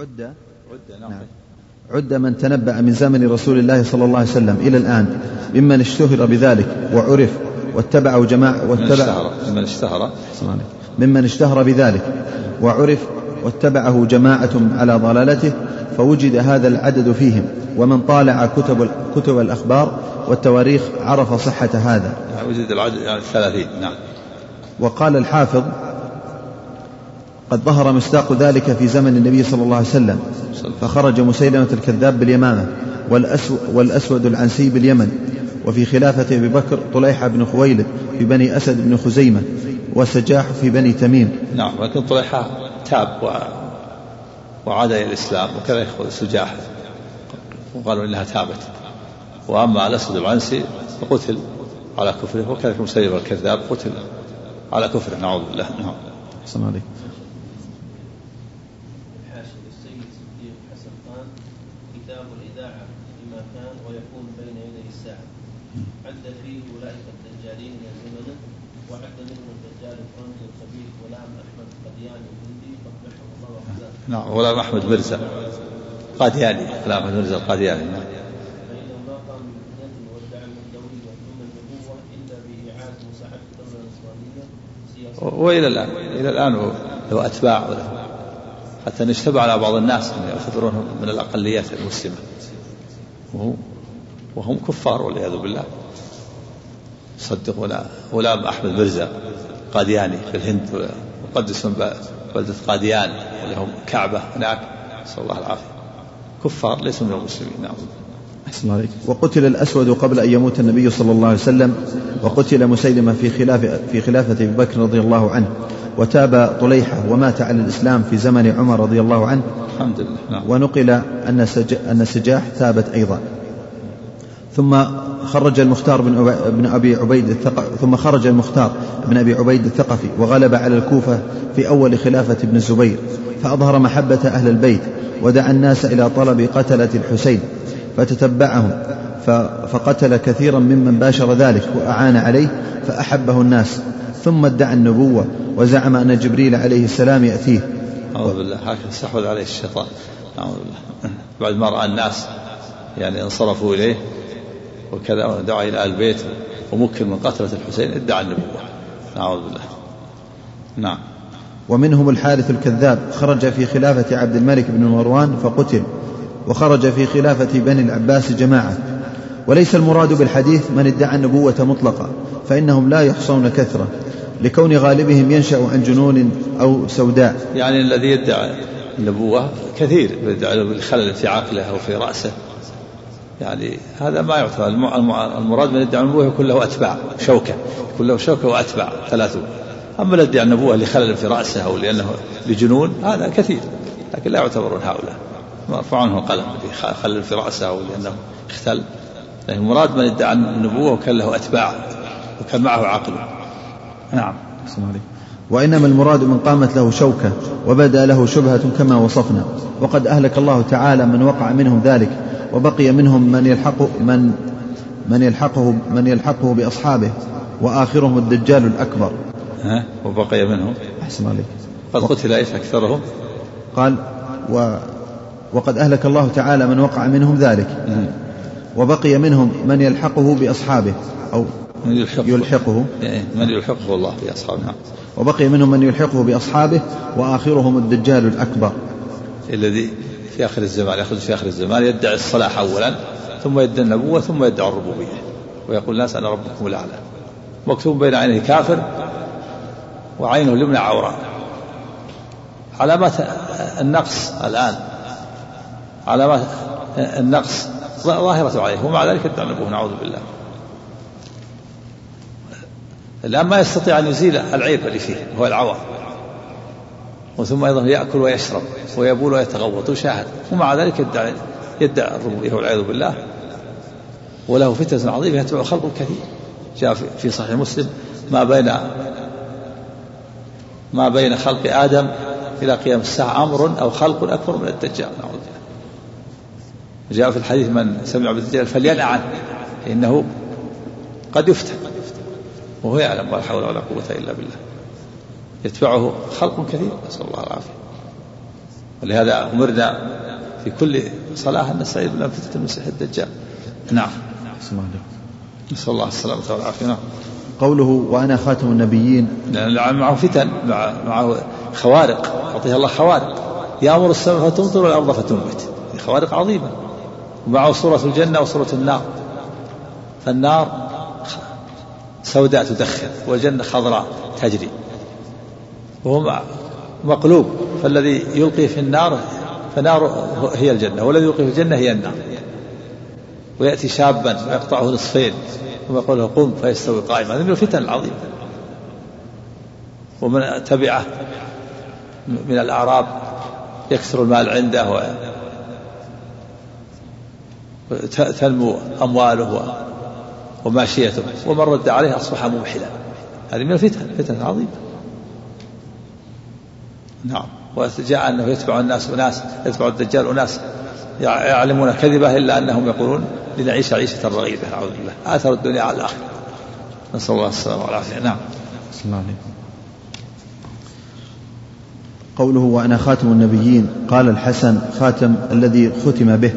عد عد نعم. عد من تنبأ من زمن رسول الله صلى الله عليه وسلم إلى الآن ممن اشتهر بذلك وعرف واتبعه جماعة واتبع ممن اشتهر. ممن اشتهر بذلك وعرف واتبعه جماعة على ضلالته فوجد هذا العدد فيهم ومن طالع كتب كتب الأخبار والتواريخ عرف صحة هذا. وجد العدد يعني ثلاثين نعم. وقال الحافظ قد ظهر مصداق ذلك في زمن النبي صلى الله عليه وسلم فخرج مسيلمة الكذاب باليمامة والأسود, والأسود العنسي باليمن وفي خلافة أبي بكر طليحة بن خويلد في بني أسد بن خزيمة وسجاح في بني تميم. نعم ولكن طليحة تاب و... وعاد إلى الإسلام وكذا سجاح وقالوا إنها تابت. وأما الأسود العنسي فقتل على كفره وكذلك مسيلمة الكذاب قتل على كفره نعوذ بالله. نعم. السلام عليكم. نعم غلام أحمد مرزا قادياني. غلام أحمد مرزا القادياني نعم. وإلى الآن إلى الآن له أتباع وله حتى نشتبه على بعض الناس يعتبرونهم من الأقليات المسلمة. وهم وهم كفار والعياذ بالله. يصدقون غلام أحمد مرزا قادياني في الهند يقدسون بلدة قاديان ولهم كعبة. هناك نسأل الله العافية. كفار ليسوا من المسلمين. نعم. أحسن عليك وقتل الأسود قبل أن يموت النبي صلى الله عليه وسلم وقتل مسيلمة في خلاف في خلافة أبي بكر رضي الله عنه وتاب طليحة ومات على الإسلام في زمن عمر رضي الله عنه. الحمد لله. نعم. ونقل أن أن سجاح تابت أيضا. ثم خرج المختار بن ابن أبي عبيد الثقفي ثم خرج المختار بن أبي عبيد الثقفي وغلب على الكوفة في أول خلافة ابن الزبير فأظهر محبة أهل البيت ودعا الناس إلى طلب قتلة الحسين فتتبعهم فقتل كثيرا ممن باشر ذلك وأعان عليه فأحبه الناس ثم ادعى النبوة وزعم أن جبريل عليه السلام يأتيه. أعوذ بالله هكذا استحوذ عليه الشيطان. أعوذ بالله. بعد ما رأى الناس يعني انصرفوا إليه وكذا ودعا إلى آل البيت ومكن من قتلة الحسين ادعى النبوة. نعوذ بالله. نعم. ومنهم الحارث الكذاب خرج في خلافة عبد الملك بن مروان فقتل وخرج في خلافة بني العباس جماعة. وليس المراد بالحديث من ادعى النبوة مطلقا فإنهم لا يحصون كثرة لكون غالبهم ينشأ عن جنون أو سوداء. يعني الذي يدعي النبوة كثير يدعي بالخلل في عقله أو في رأسه. يعني هذا ما يعتبر. المراد من يدعي النبوة يكون له أتباع شوكة. يكون له شوكة وأتباع ثلاثون أما الذي يدعي النبوة لخلل في رأسه أو لأنه لجنون هذا كثير لكن لا يعتبرون هؤلاء. مرفوع عنه القلم خلل في رأسه أو لأنه اختل. لكن المراد من يدعي النبوة وكان له أتباع وكان معه عقله نعم. وإنما المراد من قامت له شوكة وبدا له شبهة كما وصفنا. وقد أهلك الله تعالى من وقع منهم ذلك. وبقي منهم من يلحق من من يلحقه من يلحقه بأصحابه وآخرهم الدجال الأكبر. ها؟ وبقي منهم. أحسن عليك. قد قتل إيش أكثرهم؟ قال و وقد أهلك الله تعالى من وقع منهم ذلك. وبقي منهم من يلحقه بأصحابه أو من يلحقه, يلحقه. إيه، من يلحقه الله بأصحابه. نعم. وبقي منهم من يلحقه بأصحابه وآخرهم الدجال الأكبر. الذي في آخر الزمان يخرج في آخر الزمان يدعي الصلاح أولا ثم يدعي النبوة ثم يدعي الربوبية. ويقول الناس أنا ربكم الأعلى. مكتوب بين عينيه كافر وعينه اليمنى عوراء علامات النقص الآن علامات النقص ظاهرة عليه ومع ذلك يدعي النبوة نعوذ بالله. الآن ما يستطيع أن يزيل العيب اللي فيه هو العور وثم أيضا يأكل ويشرب ويبول ويتغوط وشاهد. ومع ذلك يدعي يدعي الربوبية والعياذ بالله. وله فتنة عظيمة يتبع خلق كثير جاء في صحيح مسلم ما بين ما بين خلق آدم إلى قيام الساعة أمر أو خلق أكبر من الدجال. نعوذ بالله. جاء في الحديث من سمع بالدجال فلينع عنه إنه قد يفتن. وهو يعلم ولا حول ولا قوة إلا بالله. يتبعه خلق كثير نسأل الله العافية. ولهذا أمرنا في كل صلاة أن نستعيذ بالله من فتنة المسيح الدجال. نعم. نسأل الله السلامة والعافية. نعم. قوله وأنا خاتم النبيين. لأن معه فتن مع معه خوارق. يعطيها الله خوارق. يأمر السماء فتمطر والأرض فتنبت خوارق عظيمة. ومعه صورة الجنة وصورة النار. فالنار سوداء تدخن والجنة خضراء تجري. وهو مقلوب فالذي يلقي في النار فنار هي الجنة والذي يلقي في الجنة هي النار. ويأتي شابا ويقطعه نصفين ثم يقول له قم فيستوي قائما. هذه من الفتن العظيمة. ومن تبعه من الأعراب يكثر المال عنده وتنمو أمواله وماشيته. ومن رد عليه أصبح مبحلا هذه من الفتن فتن عظيمة. نعم. وجاء أنه يتبع الناس أناس يتبع الدجال أناس يعلمون كذبه إلا أنهم يقولون لنعيش عيشة رغيدة أعوذ بالله. آثر الدنيا على الآخرة. نسأل الله السلامة والعافية. نعم. بسم الله عليكم. قوله وأنا خاتم النبيين. قال الحسن خاتم الذي ختم به.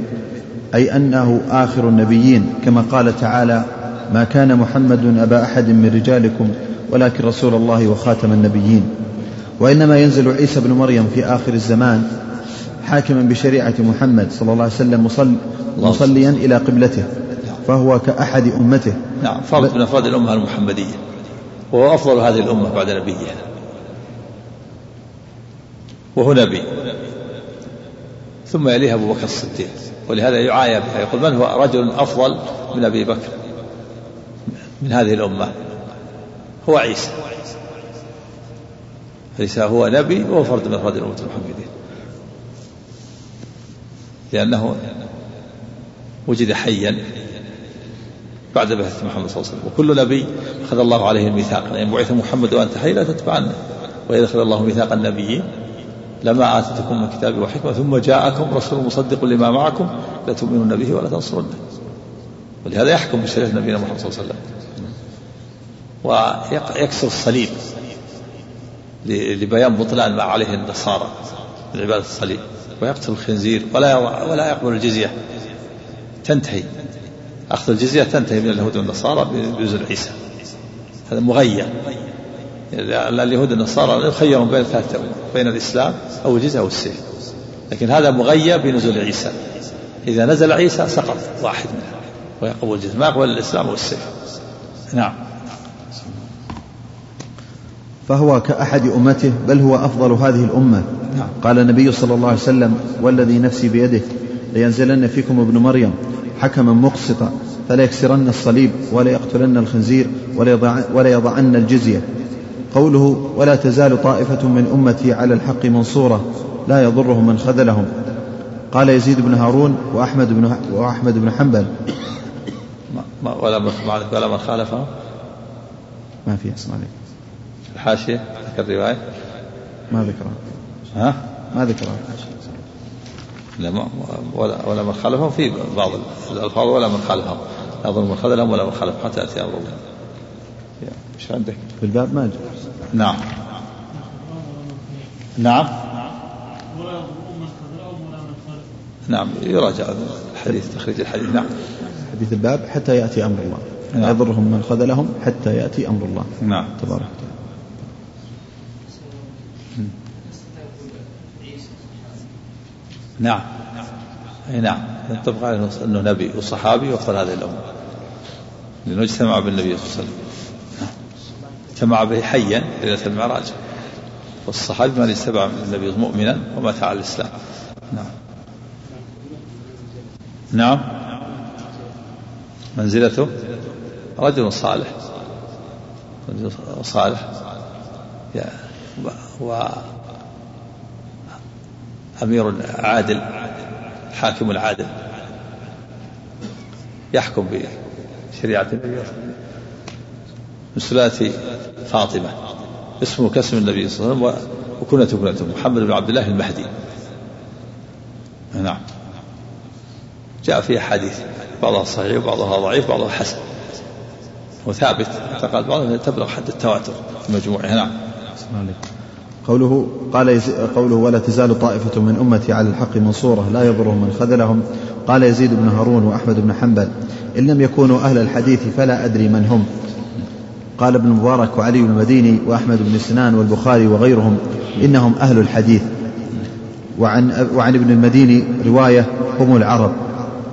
أي أنه آخر النبيين. كما قال تعالى ما كان محمد أبا أحد من رجالكم ولكن رسول الله وخاتم النبيين. وإنما ينزل عيسى بن مريم في آخر الزمان حاكما بشريعة محمد صلى الله عليه وسلم مصل مصليا إلى قبلته فهو كأحد أمته. نعم فرد من أفراد الأمة المحمدية. وهو أفضل هذه الأمة بعد نبيها. وهو نبي. ثم يليه أبو بكر الصديق. ولهذا يعايب يقول من هو رجل أفضل من أبي بكر؟ من هذه الأمة. هو عيسى. عيسى هو نبي وهو فرد من أفراد الأمة المحمدية لأنه وجد حيا بعد بعثة محمد صلى الله عليه وسلم. وكل نبي أخذ الله عليه الميثاق. لأن يعني بعث محمد وأنت حي لا تتبعن وإذا أخذ الله ميثاق النبيين لما آتيتكم من كتاب وحكمة ثم جاءكم رسول مصدق لما معكم لتؤمنون به ولا تنصرنه ولهذا يحكم بشريعة نبينا محمد صلى الله عليه وسلم. ويكسر الصليب. لبيان بطلان ما عليه النصارى من عبادة الصليب. ويقتل الخنزير ولا ولا يقبل الجزية. تنتهي. أخذ الجزية تنتهي من اليهود والنصارى بنزول عيسى. هذا مغير. اليهود والنصارى يخيرون بين ثلاثة بين الإسلام أو الجزية أو السيف. لكن هذا مغير بنزول عيسى. إذا نزل عيسى سقط واحد منها ويقبل الجزية. ما يقبل الإسلام أو السيف نعم. فهو كأحد أمته بل هو أفضل هذه الأمة. نعم. قال النبي صلى الله عليه وسلم والذي نفسي بيده لينزلن فيكم ابن مريم حكما مقسطا فلا يكسرن الصليب ولا يقتلن الخنزير ولا يضعن الجزية. قوله ولا تزال طائفة من أمتي على الحق منصورة لا يضرهم من خذلهم. قال يزيد بن هارون وأحمد بن وأحمد بن حنبل. ولا ولا من خالفه؟ ما في اسمع عليك الحاشية ذكر الرواية. ما ذكرها. ها؟ ما ذكرها. لا ما ولا ولا من خالفهم في بعض الألفاظ ولا من خالفهم. لا يضر من خذلهم ولا من خالفهم حتى يأتي أمر الله إيش عندك؟ في الباب ما جاء نعم. نعم. نعم يراجع الحديث تخريج الحديث. نعم. حديث الباب حتى يأتي أمر الله. نعم. لا يضرهم من خذلهم حتى يأتي أمر الله. نعم. تبارك وتعالى. نعم. أي نعم. ينطبق عليه إنه نبي وصحابي وفر هذه الأمة. لأنه اجتمع بالنبي صلى الله عليه وسلم. اجتمع به حيا ليله المعراج والصحابي من اتبع النبي مؤمنا ومات على الإسلام. نعم. نعم. منزلته رجل صالح. رجل صالح. و أمير عادل حاكم العادل. يحكم بشريعة النبي من سلالة فاطمة. اسمه كاسم النبي صلى الله عليه وسلم وكنته كنته محمد بن عبد الله المهدي. نعم. جاء في أحاديث بعضها صحيح وبعضها ضعيف وبعضها حسن. وثابت اعتقاد بعضهم تبلغ حد التواتر في مجموعها. نعم. قوله قال قوله ولا تزال طائفة من أمتي على الحق منصورة لا يضرهم من خذلهم. قال يزيد بن هارون وأحمد بن حنبل إن لم يكونوا أهل الحديث فلا أدري من هم. قال ابن مبارك وعلي بن المديني وأحمد بن سنان والبخاري وغيرهم إنهم أهل الحديث. وعن, وعن ابن المديني رواية هم العرب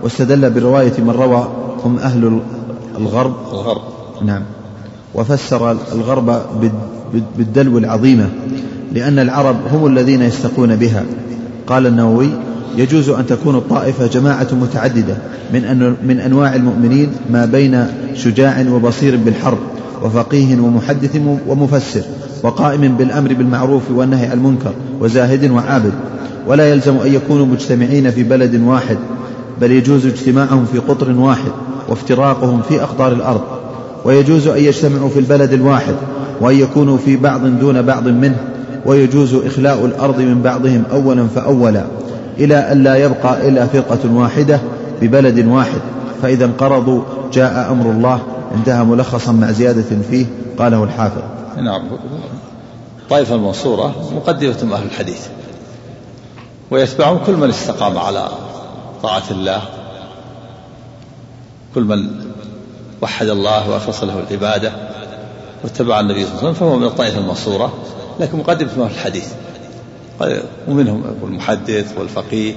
واستدل برواية من روى هم أهل الغرب. الغرب. نعم. وفسر الغرب بالدلو العظيمة. لأن العرب هم الذين يستقون بها. قال النووي يجوز أن تكون الطائفة جماعة متعددة من, أن من أنواع المؤمنين ما بين شجاع وبصير بالحرب وفقيه ومحدث ومفسر وقائم بالأمر بالمعروف والنهي عن المنكر وزاهد وعابد. ولا يلزم أن يكونوا مجتمعين في بلد واحد بل يجوز اجتماعهم في قطر واحد وافتراقهم في أقطار الأرض. ويجوز أن يجتمعوا في البلد الواحد وأن يكونوا في بعض دون بعض منه ويجوز إخلاء الأرض من بعضهم أولا فأولا إلى أن لا يبقى إلا فرقة واحدة ببلد واحد. فإذا انقرضوا جاء أمر الله انتهى ملخصا مع زيادة فيه قاله الحافظ. نعم. طائفة المنصورة مقدمة أهل الحديث ويتبعهم كل من استقام على طاعة الله كل من وحد الله وأخلص له العبادة واتبع النبي صلى الله عليه وسلم فهو من الطائفة المنصورة. لكن مقدمة أهل الحديث. ومنهم المحدث والفقيه.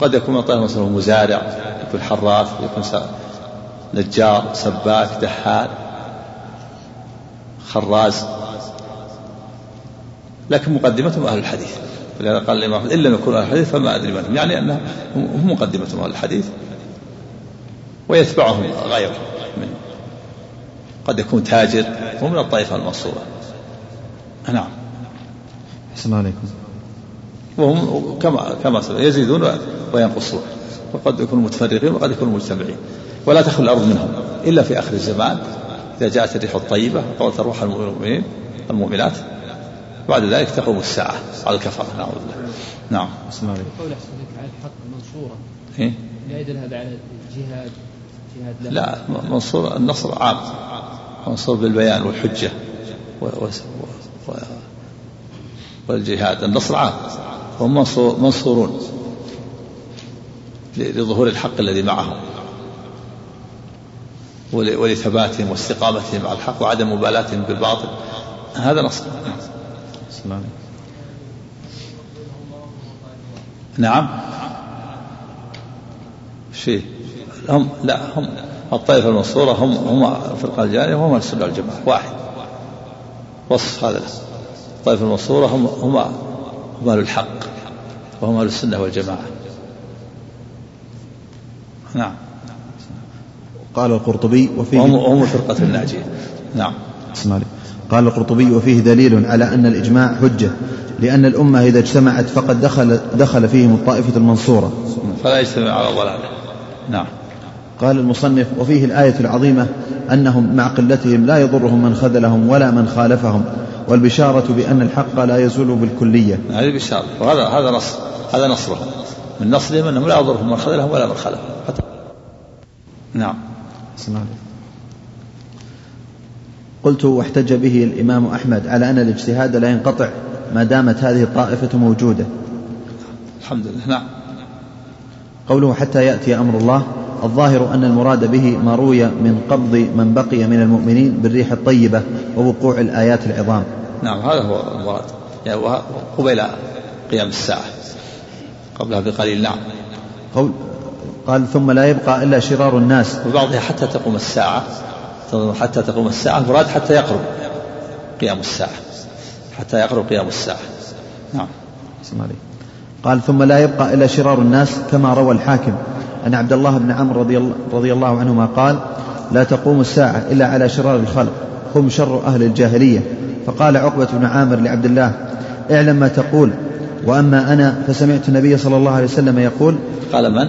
قد يكون من الطائفة المنصورة مزارع يكون حراث يكون نجار سباك دحال خراز. لكن مقدمتهم أهل الحديث. ولهذا قال الإمام أحمد إن لم يكونوا أهل الحديث فما أدري من هم يعني أنهم هم مقدمتهم أهل الحديث. ويتبعهم غيره من قد يكون تاجر هو من الطائفة المنصورة. نعم. أحسن عليكم. وهم كما كما يزيدون وينقصون وقد يكونوا متفرقين وقد يكونوا مجتمعين ولا تخلو الأرض منهم إلا في آخر الزمان إذا جاءت الريح الطيبة وقالت الروح المؤمنين المؤمنات بعد ذلك تقوم الساعة على الكفرة نعوذ بالله. نعم. بسم الله قول على الحق منصورة. إيه؟ لا يدل هذا على الجهاد جهاد لا, لا منصور النصر عام منصور بالبيان والحجة و... و... و... والجهاد النصر عام هم منصورون لظهور الحق الذي معهم ولثباتهم واستقامتهم على الحق وعدم مبالاتهم بالباطل. هذا نصر. نعم. شيء. هم لا هم الطائفة المنصورة هم هم الفرقة الجانية وهم السنة والجماعة. واحد. وصف هذا الطائفة المنصورة هم هم هم أهل الحق وهم أهل السنة والجماعة. نعم. قال القرطبي وفيه هم, هم فرقة الناجية. نعم. اسمع قال القرطبي وفيه دليل على أن الإجماع حجة لأن الأمة إذا اجتمعت فقد دخل دخل فيهم الطائفة المنصورة. فلا يجتمع على ضلال نعم. قال المصنف وفيه الآية العظيمة أنهم مع قلتهم لا يضرهم من خذلهم ولا من خالفهم والبشارة بأن الحق لا يزول بالكلية. هذه بشارة وهذا هذا نصر هذا نصرهم. من نصرهم أنهم لا يضرهم من خذلهم ولا من خالفهم. نعم. قلت واحتج به الإمام أحمد على أن الاجتهاد لا ينقطع ما دامت هذه الطائفة موجودة. الحمد لله. نعم. قوله حتى يأتي أمر الله الظاهر أن المراد به ما روي من قبض من بقي من المؤمنين بالريح الطيبة ووقوع الآيات العظام. نعم هذا هو المراد. يعني قبيل قيام الساعة. قبلها بقليل نعم. قول قال ثم لا يبقى إلا شرار الناس. وبعضها حتى تقوم الساعة. حتى تقوم الساعة المراد حتى يقرب قيام الساعة. حتى يقرب قيام الساعة. نعم. قال ثم لا يبقى إلا شرار الناس كما روى الحاكم. أن عبد الله بن عمرو رضي الله, رضي الله عنهما قال لا تقوم الساعة إلا على شرار الخلق. هم شر أهل الجاهلية. فقال عقبة بن عامر لعبد الله اعلم ما تقول. وأما أنا فسمعت النبي صلى الله عليه وسلم يقول قال من؟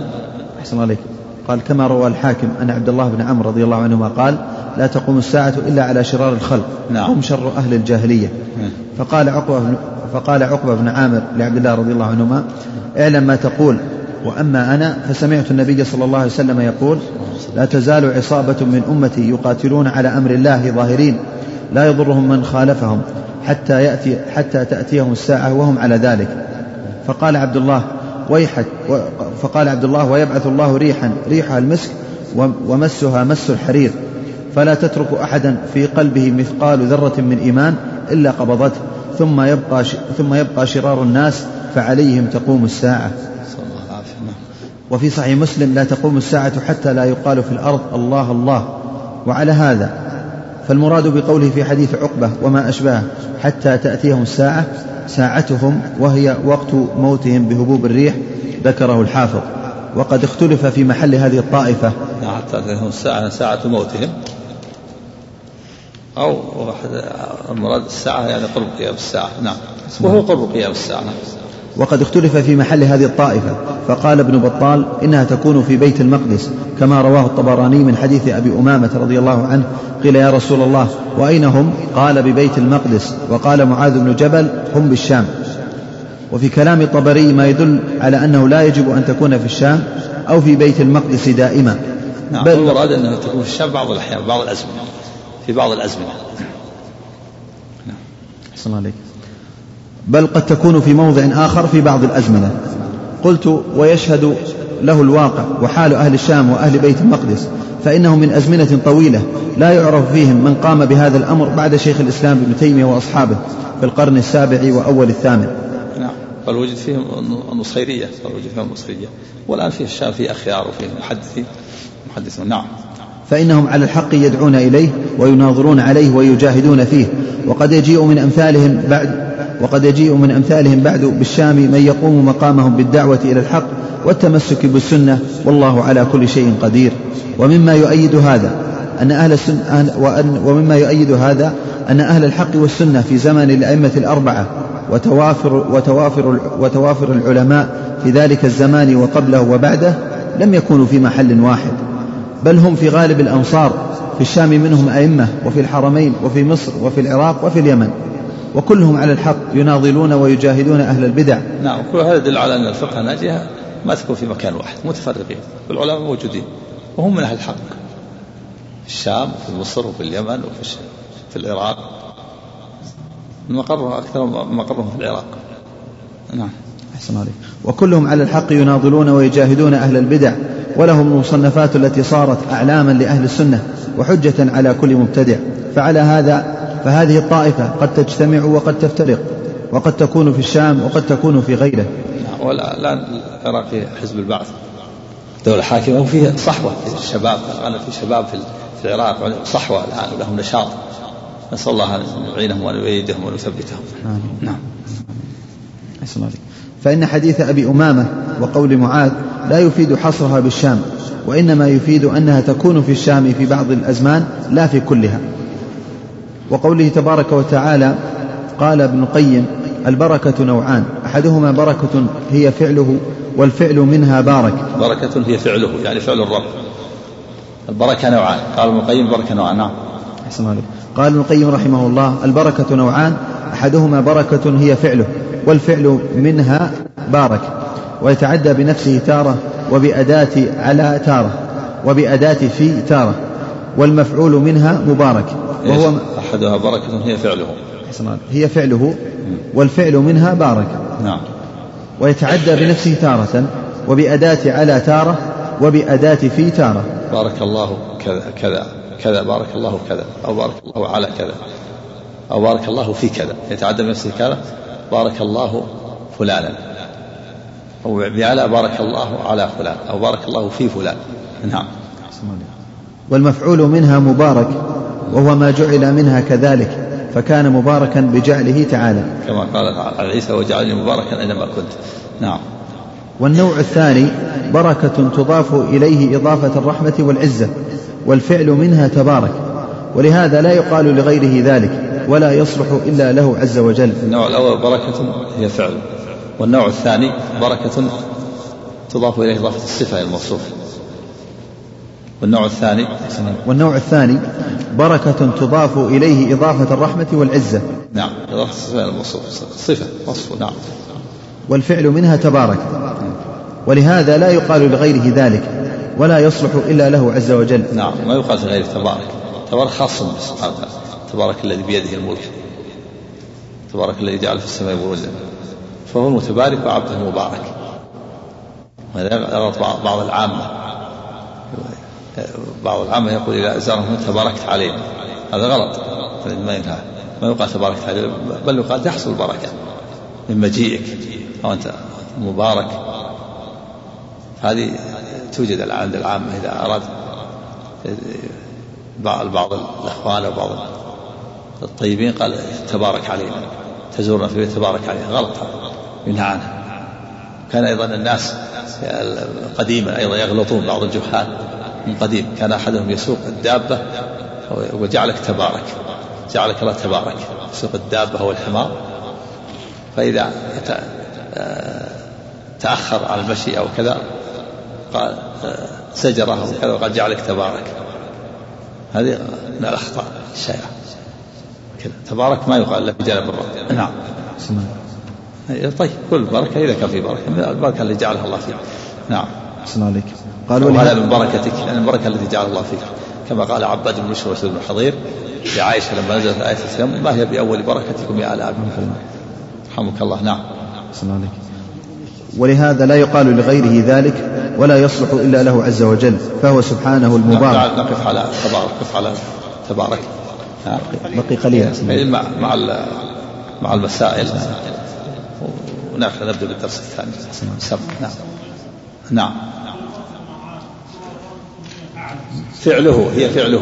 أحسن عليك. قال كما روى الحاكم أن عبد الله بن عمرو رضي الله عنهما قال لا تقوم الساعة إلا على شرار الخلق. نعم. هم شر أهل الجاهلية. نعم. فقال عقبة فقال عقبة بن عامر لعبد الله رضي الله عنهما اعلم ما تقول. وأما أنا فسمعت النبي صلى الله عليه وسلم يقول لا تزال عصابة من أمتي يقاتلون على أمر الله ظاهرين لا يضرهم من خالفهم حتى يأتي حتى تأتيهم الساعة وهم على ذلك فقال عبد الله ويحك فقال عبد الله ويبعث الله ريحا ريحها المسك ومسها مس الحرير فلا تترك أحدا في قلبه مثقال ذرة من إيمان إلا قبضته ثم يبقى ثم يبقى شرار الناس فعليهم تقوم الساعة. وفي صحيح مسلم لا تقوم الساعة حتى لا يقال في الأرض الله الله. وعلى هذا فالمراد بقوله في حديث عقبة وما أشبهه حتى تأتيهم الساعة ساعتهم وهي وقت موتهم بهبوب الريح ذكره الحافظ. وقد اختلف في محل هذه الطائفة. حتى تأتيهم الساعة ساعة موتهم. أو المراد الساعة يعني قرب قيام الساعة. نعم وهو قرب قيام الساعة. نعم. وقد اختلف في محل هذه الطائفة فقال ابن بطال إنها تكون في بيت المقدس كما رواه الطبراني من حديث أبي أمامة رضي الله عنه قيل يا رسول الله وأين هم؟ قال ببيت المقدس وقال معاذ بن جبل هم بالشام. وفي كلام الطبري ما يدل على أنه لا يجب أن تكون في الشام أو في بيت المقدس دائما. نعم بل المراد أنها تكون في الشام بعض الأحيان بعض الأزمنة في بعض الأزمنة. نعم. الله عليك بل قد تكون في موضع آخر في بعض الأزمنة. قلت ويشهد له الواقع وحال أهل الشام وأهل بيت المقدس فإنه من أزمنة طويلة لا يعرف فيهم من قام بهذا الأمر بعد شيخ الإسلام ابن تيمية وأصحابه في القرن السابع وأول الثامن. نعم. بل وجد فيهم النصيرية بل وجد فيهم النصيرية. والآن في الشام في أخيار وفي محدثين. محدثون نعم. فإنهم على الحق يدعون إليه ويناظرون عليه ويجاهدون فيه وقد يجيء من أمثالهم بعد وقد يجيء من أمثالهم بعد بالشام من يقوم مقامهم بالدعوة إلى الحق والتمسك بالسنة والله على كل شيء قدير. ومما يؤيد هذا أن أهل السنة وأن ومما يؤيد هذا أن أهل الحق والسنة في زمن الأئمة الأربعة وتوافر وتوافر وتوافر العلماء في ذلك الزمان وقبله وبعده لم يكونوا في محل واحد. بل هم في غالب الأمصار في الشام منهم أئمة وفي الحرمين وفي مصر وفي العراق وفي اليمن. وكلهم على الحق يناضلون ويجاهدون أهل البدع. نعم كل هذا يدل على أن الفقه الناجية ما تكون في مكان واحد متفرقين. والعلماء موجودين وهم من أهل الحق. في الشام وفي مصر وفي اليمن وفي في العراق. مقرهم أكثر مقرهم في العراق. نعم. أحسن عليك. وكلهم على الحق يناضلون ويجاهدون أهل البدع. ولهم المصنفات التي صارت أعلاما لأهل السنة وحجة على كل مبتدع. فعلى هذا فهذه الطائفة قد تجتمع وقد تفترق وقد تكون في الشام وقد تكون في غيره. ولا الآن العراق حزب البعث دولة حاكمة وفيه صحوة. في الشباب أنا في شباب في العراق صحوة الآن ولهم نشاط. نسأل الله أن يعينهم وأن يؤيدهم وأن يثبتهم. نعم. أحسن عليك. فإن حديث أبي أمامة وقول معاذ لا يفيد حصرها بالشام وإنما يفيد أنها تكون في الشام في بعض الأزمان لا في كلها. وقوله تبارك وتعالى قال ابن القيم البركة نوعان أحدهما بركة هي فعله والفعل منها بارك. بركة هي فعله يعني فعل الرب. البركة نوعان قال ابن القيم البركة نوعان نعم. أحسن عليك. قال ابن القيم رحمه الله البركة نوعان أحدهما بركة هي فعله والفعل منها بارك. ويتعدى بنفسه تارة وبأداة على تارة وبأداة في تارة والمفعول منها مبارك. وهو أحدها بركة هي فعله. هي فعله والفعل منها بارك. نعم. ويتعدى بنفسه تارة وبأداة على تارة وبأداة في تارة. بارك الله كذا كذا كذا بارك الله كذا أو بارك الله على كذا أو بارك الله في كذا. يتعدى بنفسه كذا بارك الله فلانا. أو بعلى بارك الله على فلان أو بارك الله في فلان. نعم. والمفعول منها مبارك. وهو ما جعل منها كذلك فكان مباركا بجعله تعالى. كما قال عيسى وجعلني مباركا أينما كنت. نعم. والنوع الثاني بركة تضاف إليه إضافة الرحمة والعزة والفعل منها تبارك ولهذا لا يقال لغيره ذلك ولا يصلح إلا له عز وجل. النوع الأول بركة هي فعل. والنوع الثاني بركة تضاف إليه إضافة الصفة الموصوف. والنوع الثاني؟ والنوع الثاني بركة تضاف إليه إضافة الرحمة والعزة. نعم إضافة الصفة الموصوف صفة وصف نعم. والفعل منها تبارك. ولهذا لا يقال لغيره ذلك ولا يصلح إلا له عز وجل. نعم ما يقال لغيره تبارك. تبارك خاص سبحانه وتعالى تبارك الذي بيده الملك. تبارك الذي جعل في السماء بروجا. فهو المتبارك وعبده المبارك. هذا غلط بعض العامة. بعض العامة يقول إذا أزارهم تباركت علينا هذا غلط. ما ينفع ما يقال تباركت علينا بل يقال تحصل البركة من مجيئك. أو أنت مبارك. هذه توجد عند العامة إذا أراد. بعض الأخوان وبعض الطيبين قال تبارك علينا تزورنا في تبارك علينا غلط. ينهى عنها كان أيضا الناس قديما أيضا يغلطون بعض الجهال. من قديم كان أحدهم يسوق الدابة وجعلك تبارك جعلك الله تبارك يسوق الدابة هو الحمار فإذا تأخر على المشي أو كذا قال زجره وكذا وقال جعلك تبارك. هذه من الأخطاء الشائعة. كذا. تبارك ما يقال إلا بجانب الرب. نعم. طيب كل بركة إذا كان في بركة البركة اللي جعلها الله فيك. نعم. أحسن عليك قال هذا. من بركتك يعني البركة التي جعلها الله فيك. كما قال عباد بن بشر وسيد بن حضير لعائشة لما نزلت آية السلام ما هي بأول بركتكم يا آل أبي رحمك الله. نعم. أحسن عليك ولهذا لا يقال لغيره ذلك ولا يصلح إلا له عز وجل فهو سبحانه المبارك. نقف على تبارك نقف على تبارك. بقي قليلا. مع مع مع المسائل. ونبدأ بالدرس الثاني. نعم. نعم. فعله هي فعله.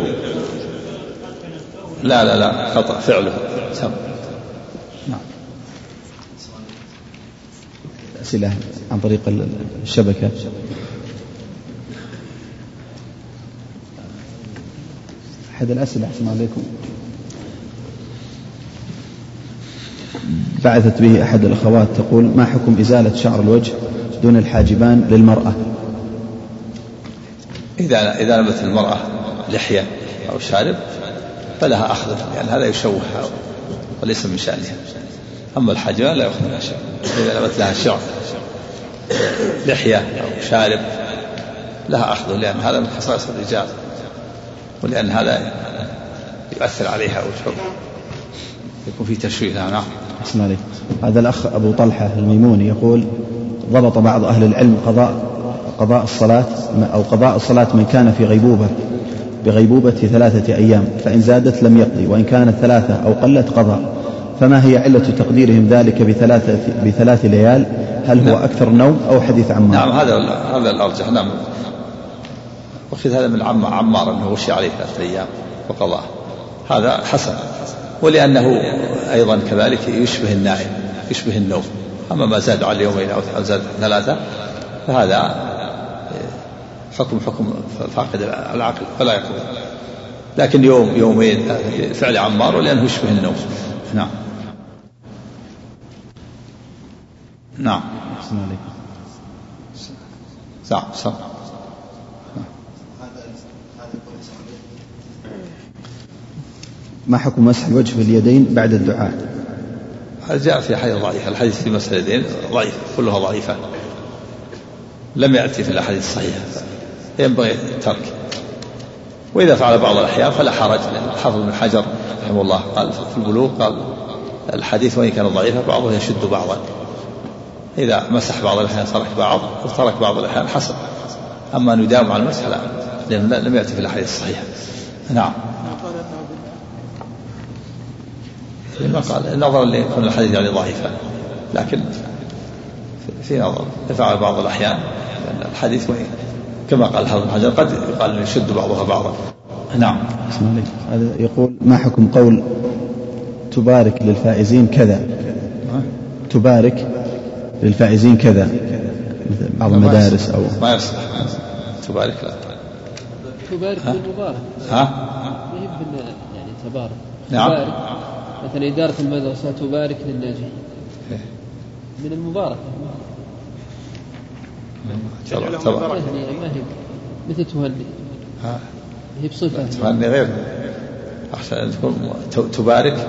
لا لا لا خطأ فعله. سم نعم. أسئلة عن طريق الشبكة. أحد الأسئلة أحسن عليكم. بعثت به أحد الأخوات تقول ما حكم إزالة شعر الوجه دون الحاجبان للمرأة؟ إذا إذا نبت المرأة لحية أو شارب فلها أخذ لأن يعني هذا يشوهها وليس من شأنها. أما الحاجبان لا يأخذ منها شيء إذا نبت لها شعر لحية أو شارب لها أخذ لأن هذا من خصائص الرجال ولأن هذا يؤثر عليها أو يكون في تشويه نعم. أحسن عليك هذا الأخ أبو طلحة الميموني يقول ضبط بعض أهل العلم قضاء قضاء الصلاة أو قضاء الصلاة من كان في غيبوبة بغيبوبة ثلاثة أيام فإن زادت لم يقضي وإن كانت ثلاثة أو قلت قضى فما هي علة تقديرهم ذلك بثلاثة بثلاث ليال؟ هل هو نعم. أكثر نوم أو حديث عمار؟ نعم هذا هذا الأرجح. نعم. وأخذ هذا من عم عمار أنه وشي عليه ثلاثة أيام وقضاه. هذا حسن. ولأنه أيضا كذلك يشبه النائم يشبه النوم. أما ما زاد على يومين أو زاد ثلاثة فهذا حكم حكم فاقد العقل فلا يقضي لكن يوم يومين فعل عمار ولأنه يشبه النوم. نعم. نعم. نعم صح. ما حكم مسح الوجه باليدين بعد الدعاء؟ هذا جاء في حديث ضعيف. الحديث في مسح اليدين ضعيف كلها ضعيفة. لم يأتي في الأحاديث الصحيحة. ينبغي الترك وإذا فعل بعض الأحيان فلا حرج لأن الحافظ بن حجر رحمه الله قال في البلوغ قال الحديث وإن كان ضعيفا بعضه يشد بعضا. إذا مسح بعض الأحيان ترك بعض وترك بعض الأحيان حسن. أما أن يداوم على المسح لا لأنه لم يأتي في الأحاديث الصحيحة. نعم. لما قال نظرا لكون الحديث يعني ضعيفة لكن في نظر يفعل بعض الأحيان الحديث وإن كما قال حافظ بن حجر قد يقال يشد بعضها بعضا. نعم. هذا يقول ما حكم قول تبارك للفائزين كذا؟ تبارك للفائزين كذا. مثل بعض المدارس أو ما يصلح تبارك لا. تبارك بالمبارك ها؟ يعني تبارك. نعم. تبارك. مثلا إدارة المدرسة تبارك للناجحين. إيه. من المباركة طبعا يعني ما هي مثل تهني هي بصفة تهني غير. أحسن أن تكون تبارك.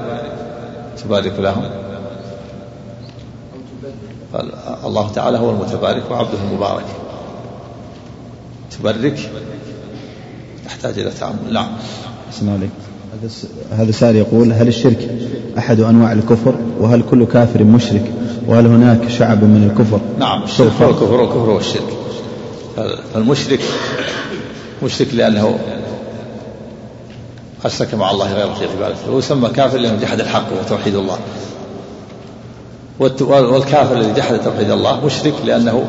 تبارك لهم. قال الله تعالى هو المتبارك وعبده المبارك. تبرك. تحتاج إلى تعامل نعم. أحسن عليك. هذا سائل يقول هل الشرك أحد أنواع الكفر؟ وهل كل كافر مشرك؟ وهل هناك شعب من الكفر؟ نعم الشرك والكفر هو الشرك فالمشرك مشرك لأنه أشرك مع الله غيره في عبادته ويسمى كافر لأنه جحد الحق وتوحيد الله. والكافر الذي جحد توحيد الله مشرك لأنه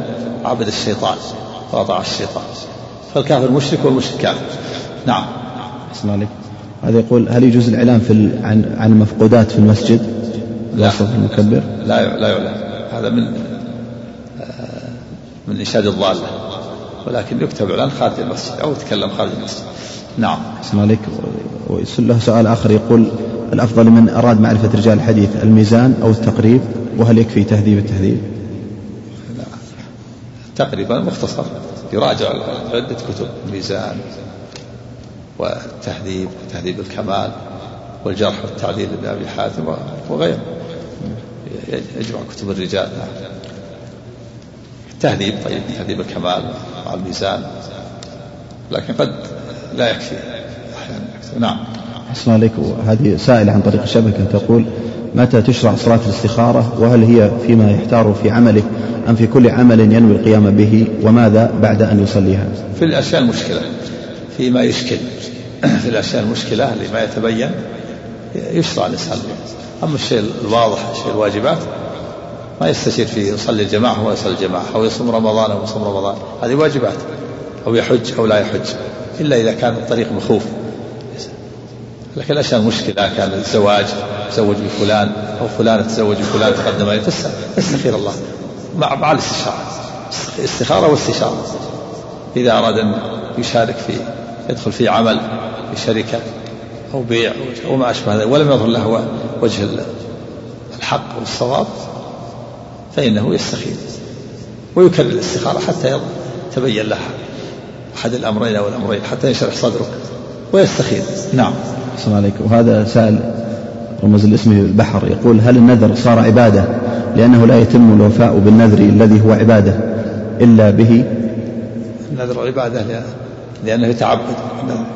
عبد الشيطان وأطاع الشيطان. فالكافر مشرك والمشرك كافر. نعم. أحسن عليك هذا يقول هل يجوز الإعلام في عن عن المفقودات في المسجد؟ لا. المكبر؟ لا لا يعلم هذا من آه، من إنشاد الضالة. ولكن يكتب إعلان خارج المسجد أو يتكلم خارج المسجد. نعم. أحسن عليك له سؤال آخر يقول الأفضل لمن أراد معرفة رجال الحديث الميزان أو التقريب وهل يكفي تهذيب التهذيب؟ تقريبا مختصر. يراجع عدة كتب الميزان والتهذيب وتهذيب الكمال والجرح والتعديل لأبي حاتم وغيره. يجمع كتب الرجال. التهذيب طيب تهذيب الكمال مع الميزان. لكن قد لا يكفي أحيانا. نعم. أحسن عليك هذه سائلة عن طريق الشبكة تقول متى تشرع صلاة الاستخارة؟ وهل هي فيما يحتار في عمله أم في كل عمل ينوي القيام به؟ وماذا بعد أن يصليها؟ في الأشياء المشكلة فيما يشكل. في الأشياء المشكلة اللي ما يتبين يشرع الإنسان. أما الشيء الواضح الشيء الواجبات ما يستشير فيه يصلي الجماعة هو يصلي الجماعة أو يصوم رمضان أو يصوم رمضان هذه واجبات أو يحج أو لا يحج إلا إذا كان الطريق مخوف. لكن الأشياء المشكلة كان الزواج تزوج بفلان أو فلان تزوج بفلان تقدم عليه تستخير الله. مع مع الاستشارة استخارة واستشارة. إذا أراد أن يشارك في يدخل في عمل في شركة أو بيع أو ما أشبه ذلك ولم يظهر له وجه الحق والصواب فإنه يستخير ويكرر الاستخارة حتى يتبين له أحد الأمرين أو الأمرين حتى يشرح صدره ويستخير. نعم. السلام عليكم. وهذا سائل رمز الاسم البحر يقول هل النذر صار عبادة؟ لأنه لا يتم الوفاء بالنذر الذي هو عبادة إلا به. النذر عبادة لأنه يتعبد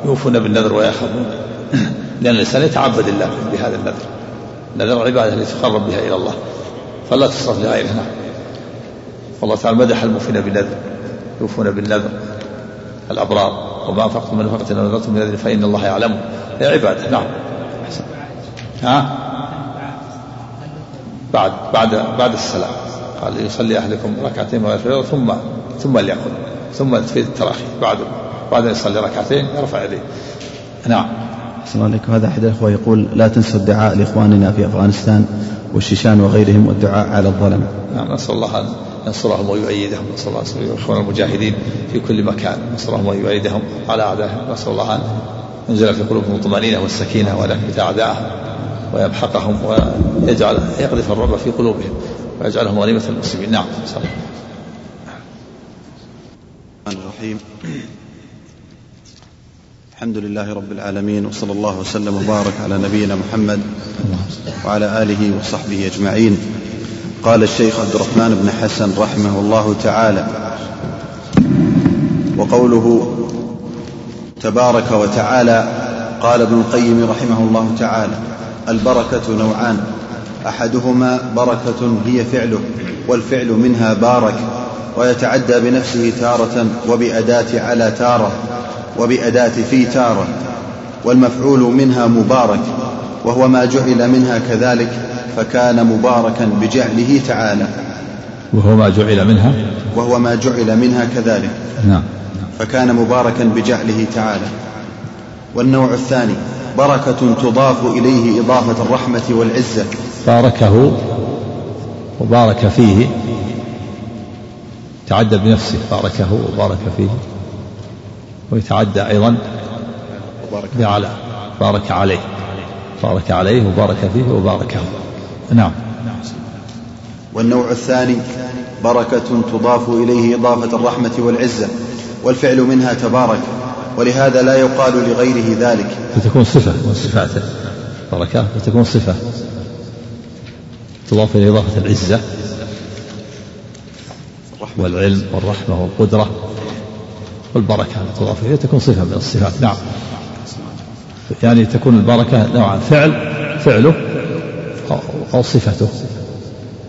يوفون بالنذر ويخافون لأن الإنسان يتعبد الله بهذا النذر. النذر عبادة التي تقرب بها إلى الله فلا تصرف لغيره نعم والله تعالى مدح الموفين بالنذر يوفون بالنذر الأبرار. وما أنفقتم من نفقة أو نذرتم من نذر فإن الله يعلمه هي عبادة نعم. ها؟ بعد بعد بعد السلام. قال يصلي أحدكم ركعتين ثم ثم ليأخذ ثم تفيد التراخي. بعد بعد أن يصلي ركعتين يرفع يديه. نعم. السلام عليكم هذا أحد الأخوة يقول لا تنسوا الدعاء لإخواننا في أفغانستان والشيشان وغيرهم والدعاء على الظلم. نعم نسأل الله أن ينصرهم ويؤيدهم نسأل الله أن إخوان المجاهدين في كل مكان. نسأل الله ويؤيدهم على أعدائهم. نسأل الله أن ينزل في قلوبهم الطمأنينة والسكينة ولا يثبت أعداءهم ويمحقهم ويجعل يقذف الرعب في قلوبهم ويجعلهم غنيمة المسلمين نعم صلى الله. الرحيم. الحمد لله رب العالمين وصلى الله وسلم وبارك على نبينا محمد وعلى آله وصحبه أجمعين. قال الشيخ عبد الرحمن بن حسن رحمه الله تعالى وقوله تبارك وتعالى قال ابن القيم رحمه الله تعالى البركة نوعان أحدهما بركة هي فعله والفعل منها بارك ويتعدى بنفسه تارة وبأداة على تارة. وبأداة في تارة والمفعول منها مبارك وهو ما جعل منها كذلك فكان مباركا بجعله تعالى. وهو ما جعل منها؟ وهو ما جعل منها كذلك. نعم. فكان مباركا بجعله تعالى. والنوع الثاني بركة تضاف إليه إضافة الرحمة والعزة. باركه وبارك فيه تعدى بنفسه باركه وبارك فيه. ويتعدى أيضا بعلى. بارك عليه. بارك عليه وبارك فيه وباركه نعم. والنوع الثاني بركة تضاف إليه إضافة الرحمة والعزة والفعل منها تبارك ولهذا لا يقال لغيره ذلك. فتكون صفة من صفاته. بركة فتكون صفة. تضاف إلى إضافة العزة والعلم والرحمة والقدرة. والبركة تضاف إليه تكون صفة من الصفات. نعم. يعني تكون البركة نوعا فعل فعله أو صفته.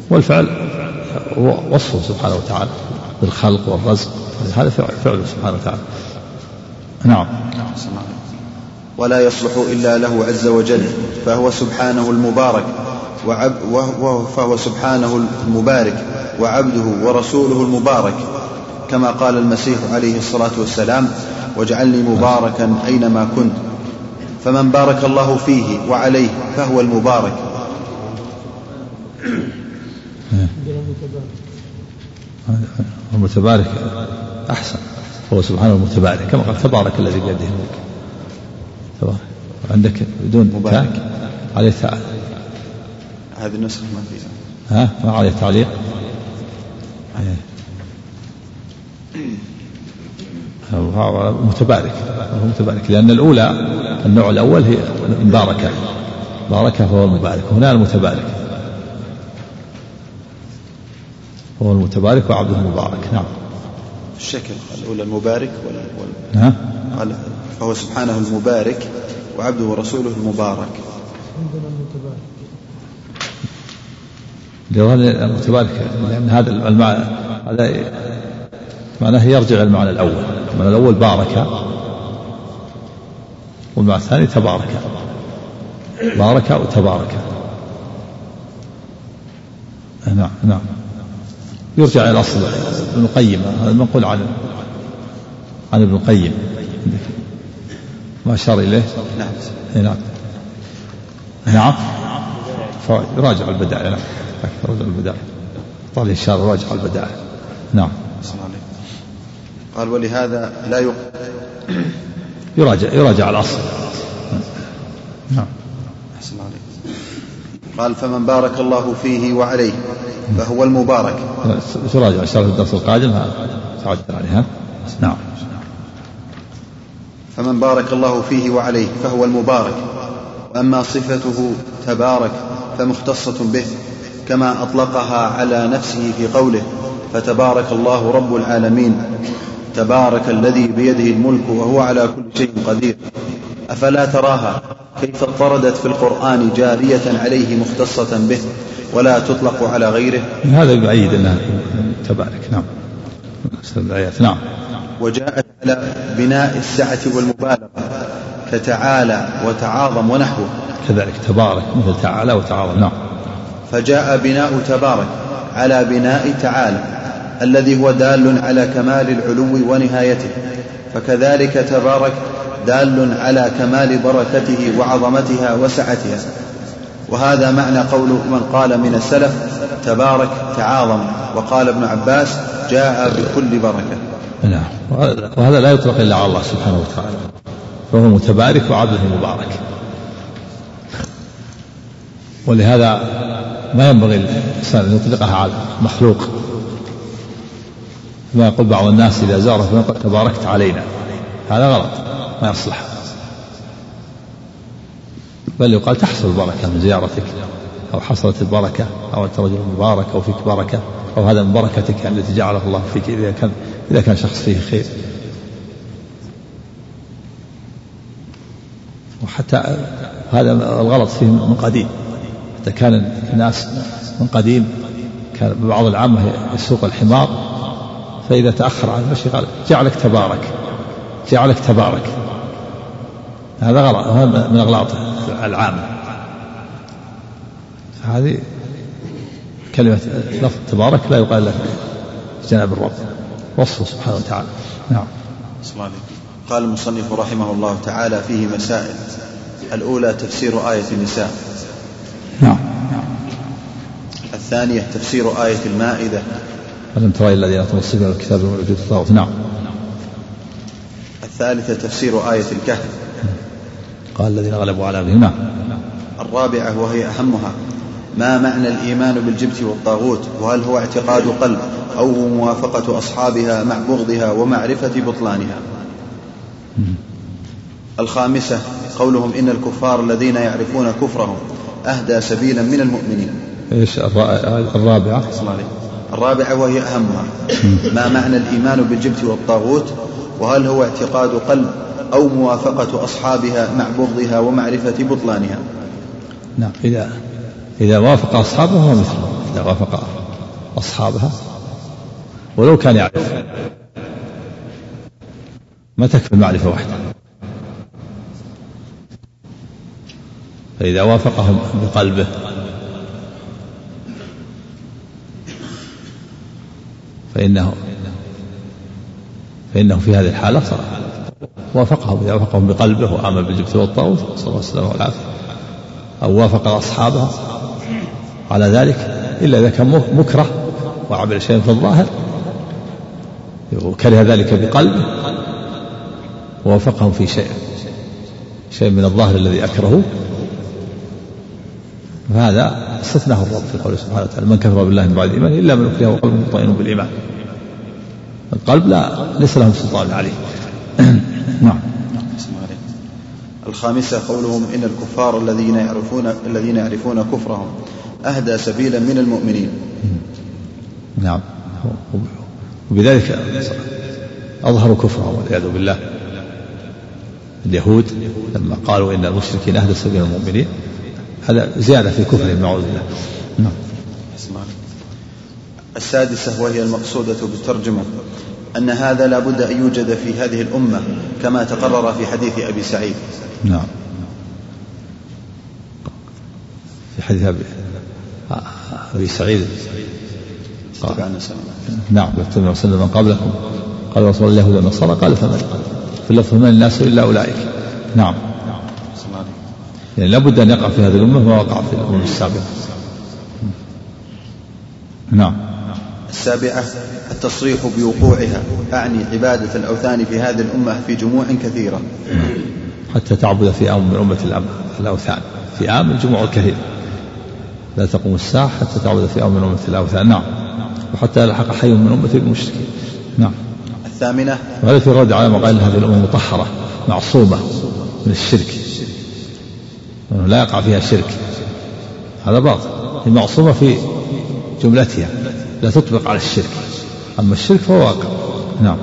والفعل وصفه سبحانه وتعالى. بالخلق والرزق. هذا فعله سبحانه وتعالى. نعم. ولا يصلح إلا له عز وجل. فهو سبحانه المبارك وعب وهو فهو سبحانه المبارك وعبده ورسوله المبارك. كما قال المسيح عليه الصلاة والسلام واجعلني مباركا أينما كنت. فمن بارك الله فيه وعليه فهو المبارك. المتبارك أحسن. هو سبحانه المتبارك كما قال تبارك الذي بيده الملك. تبارك. عندك بدون مبارك. عليه تعالى هذه النسخة ما فيها. ها؟ ما عليه تعليق هو متبارك هو متبارك. لأن الأولى النوع الأول هي مباركة. باركة فهو المبارك هنا المتبارك. هو المتبارك وعبده المبارك. نعم. الشكل الأولى المبارك ولا, ولا قال فهو سبحانه المبارك وعبده ورسوله المبارك. المتبارك لأن هذا المعنى هذا معناه يرجع المعنى الأول. المعنى الأول بارك. والمعنى الثاني تبارك. بارك وتبارك. نعم نعم. يرجع إلى الأصل ابن القيم. هذا المنقول عن عن ابن القيم. ما أشار إليه؟ نعم نعم. نعم. راجع البدائع. نعم. راجع البدائع. طال الشارع راجع البدائع. نعم. قال ولهذا لا يق... يراجع يراجع الأصل. نعم. أحسن عليك. قال فمن بارك الله فيه وعليه فهو المبارك. تراجع شرح الدرس القادم تعجل عليها نعم. فمن بارك الله فيه وعليه فهو المبارك. واما صفته تبارك فمختصة به كما أطلقها على نفسه في قوله فتبارك الله رب العالمين. تبارك الذي بيده الملك وهو على كل شيء قدير. أفلا تراها كيف اضطردت في القرآن جارية عليه مختصة به ولا تطلق على غيره؟ هذا يؤيد إنها تبارك. نعم. الآيات نعم. وجاءت على بناء السعة والمبالغة كتعالى وتعاظم ونحوه. كذلك تبارك مثل تعالى وتعاظم. نعم. فجاء بناء تبارك على بناء تعالى. الذي هو دال على كمال العلو ونهايته. فكذلك تبارك دال على كمال بركته وعظمتها وسعتها. وهذا معنى قول من قال من السلف تبارك تعاظم. وقال ابن عباس جاء بكل بركة. نعم. وهذا لا يطلق إلا على الله سبحانه وتعالى. فهو متبارك وعبده مبارك. ولهذا ما ينبغي الإنسان أن يطلقها على مخلوق. ما يقول بعض الناس إذا زاره تباركت علينا. هذا غلط. ما يصلح. بل يقال تحصل البركة من زيارتك أو حصلت البركة أو أنت رجل مبارك أو فيك بركة أو هذا من بركتك التي جعله الله فيك إذا كان إذا كان شخص فيه خير. وحتى هذا الغلط فيه من قديم. حتى كان الناس من قديم. كان بعض العامة يسوق الحمار فإذا تأخر عن المشي قال جعلك تبارك جعلك تبارك. هذا غلط هذا من أغلاط العامة هذه كلمة لفظ تبارك لا يقال لك جناب الرب وصفه سبحانه وتعالى. نعم. قال المصنف رحمه الله تعالى فيه مسائل. الأولى تفسير آية النساء. نعم. الثانية تفسير آية المائدة. ألم ترى الذين أتوا الصبر الكتاب وجود الطاغوت نعم. الثالثة تفسير آية الكهف. قال الذين غلبوا على أمرهم. نعم. الرابعة وهي أهمها. ما معنى الإيمان بالجبت والطاغوت؟ وهل هو اعتقاد قلب أو موافقة أصحابها مع بغضها ومعرفة بطلانها؟ الخامسة قولهم إن الكفار الذين يعرفون كفرهم أهدى سبيلا من المؤمنين. إيش الرابعة؟ الرابعة وهي أهمها. ما معنى الإيمان بالجبت والطاغوت؟ وهل هو اعتقاد قلب أو موافقة أصحابها مع بغضها ومعرفة بطلانها؟ نعم إذا إذا وافق أصحابها مثله. إذا وافق أصحابها ولو كان يعرف. ما تكفي المعرفة وحدها فإذا وافقهم بقلبه فإنه فإنه في هذه الحالة صار وافقهم إذا وافقهم بقلبه وآمن بالجبت والطاغوت صلى الله عليه وسلم والعافية. أو وافق أصحابها على ذلك إلا إذا كان مكره وعمل شيئا في الظاهر وكره ذلك بقلبه ووافقهم في شيء شيء من الظاهر الذي أكرهه فهذا استثناه الرب في قوله سبحانه وتعالى من كفر بالله من بعد إيمانه إلا من أكره وقلبه مطمئن بالإيمان. القلب لا ليس لهم سلطان عليه. نعم. الخامسة قولهم إن الكفار الذين يعرفون الذين يعرفون كفرهم أهدى سبيلا من المؤمنين. نعم. وبذلك أظهروا كفرهم والعياذ بالله. اليهود لما قالوا إن المشركين أهدى سبيل المؤمنين هذا زيادة في كفرهم نعوذ بالله. نعم. السادسة وهي المقصودة بالترجمة أن هذا لا بد أن يوجد في هذه الأمة كما تقرر في حديث أبي سعيد. نعم. في حديث أبي أبي سعيد. قال. نعم يتبع وسلم من قبلكم قال رسول الله اليهود والنصارى قال فمن؟ في اللفظ من الناس إلا أولئك. نعم. يعني لابد أن يقع في هذه الأمة ما وقع في الأمم السابقة. نعم. السابعة التصريح بوقوعها أعني عبادة الأوثان في هذه الأمة في جموع كثيرة. حتى تعبد في أم من أمة الأوثان. في آم الجموع الكثير. لا تقوم الساعة حتى تعبد في أم من أمة الأوثان. نعم. وحتى يلحق حي من أمة المشركين. نعم. الثامنة وهذا في الرد على ما قال هذه الأمة مطهرة معصومة من الشرك. لا يقع فيها شرك هذا باطل. هي معصومة في جملتها. لا تطبق على الشرك. أما الشرك فهو واقع. نعم.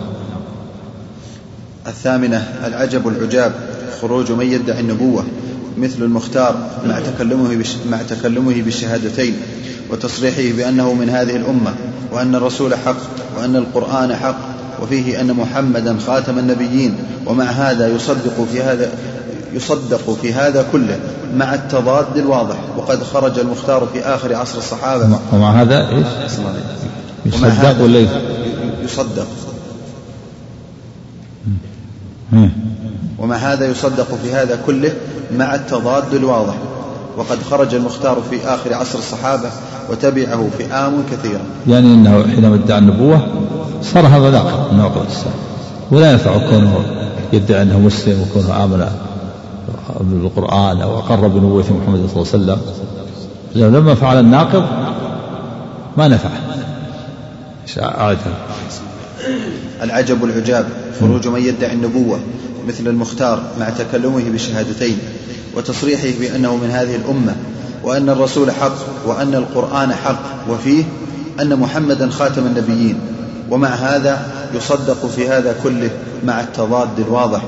الثامنة العجب العجاب خروج من يدعي النبوة مثل المختار مع تكلمه مع تكلمه بالشهادتين وتصريحه بأنه من هذه الأمة وأن الرسول حق وأن القرآن حق وفيه أن محمدا خاتم النبيين ومع هذا يصدق في هذا يصدق في هذا كله مع التضاد الواضح. وقد خرج المختار في آخر عصر الصحابة. ومع هذا إيش؟ يصدق ولا يصدق. ومع هذا يصدق في هذا كله مع التضاد الواضح. وقد خرج المختار في آخر عصر الصحابة وتبعه فئام كثيرة. يعني أنه حينما ادعى النبوة صار هذا ناقض من الإسلام. ولا ينفع كونه يدعي أنه مسلم وكونه آمن. بالقرآن أو أقر بنبوة محمد صلى الله عليه وسلم. لما فعل الناقض ما نفعه العجب العجاب خروج من يدعي النبوة مثل المختار مع تكلمه بالشهادتين وتصريحه بأنه من هذه الأمة وأن الرسول حق وأن القرآن حق وفيه أن محمدا خاتم النبيين. ومع هذا يصدق في هذا كله مع التضاد الواضح.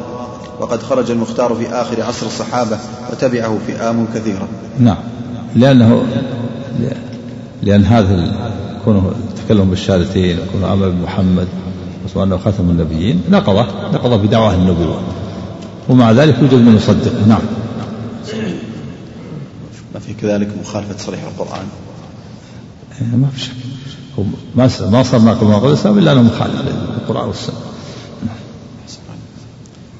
وقد خرج المختار في آخر عصر الصحابة وتبعه فئام كثيرة. نعم. لأنه لأن هذا كونه تكلم بالشهادتين وكونه آمن بمحمد وأنه خاتم النبيين نقضه نقضه بدعواه النبوة. ومع ذلك يوجد من يصدقه نعم. ما في كذلك مخالفة صريح القرآن؟ إيه، ما في شك. ما ما صار ناقض ناقض الإسلام إلا أنه مخالف للقرآن والسنة.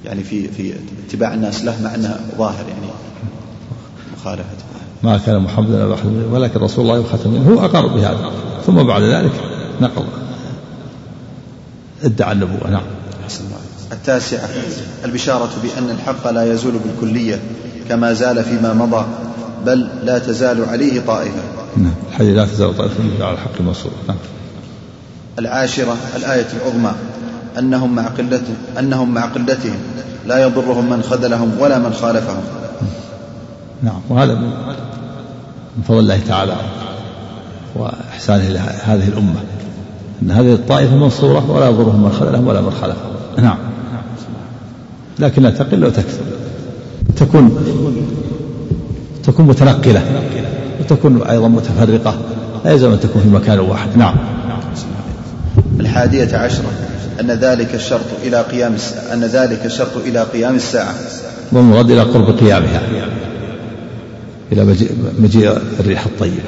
يعني في في اتباع الناس له مع أنه ظاهر يعني مخالفته ما كان محمد ابا احد ولكن رسول الله وختم هو أقر بهذا. ثم بعد ذلك نقض ادعى النبوة نعم. التاسعة البشارة بأن الحق لا يزول بالكلية كما زال فيما مضى بل لا تزال عليه طائفة. نعم. الحديث لا تزال طائفة على الحق المنصور نعم. العاشرة الآية العظمى. أنهم مع قلته أنهم مع قلتهم. لا يضرهم من خذلهم ولا من خالفهم. نعم وهذا من فضل الله تعالى وإحسانه لهذه الأمة. أن هذه الطائفة منصورة ولا يضرهم من خذلهم ولا من خالفهم. نعم. لكن لا تقل وتكثر تكون تكون متنقلة. وتكون أيضا متفرقة. لا يلزم أن تكون في مكان واحد. نعم. الحادية عشرة. أن ذلك الشرط إلى قيام أن ذلك الشرط إلى قيام الساعة. والمراد إلى قرب قيامها. إلى مجيء الريح الطيبة.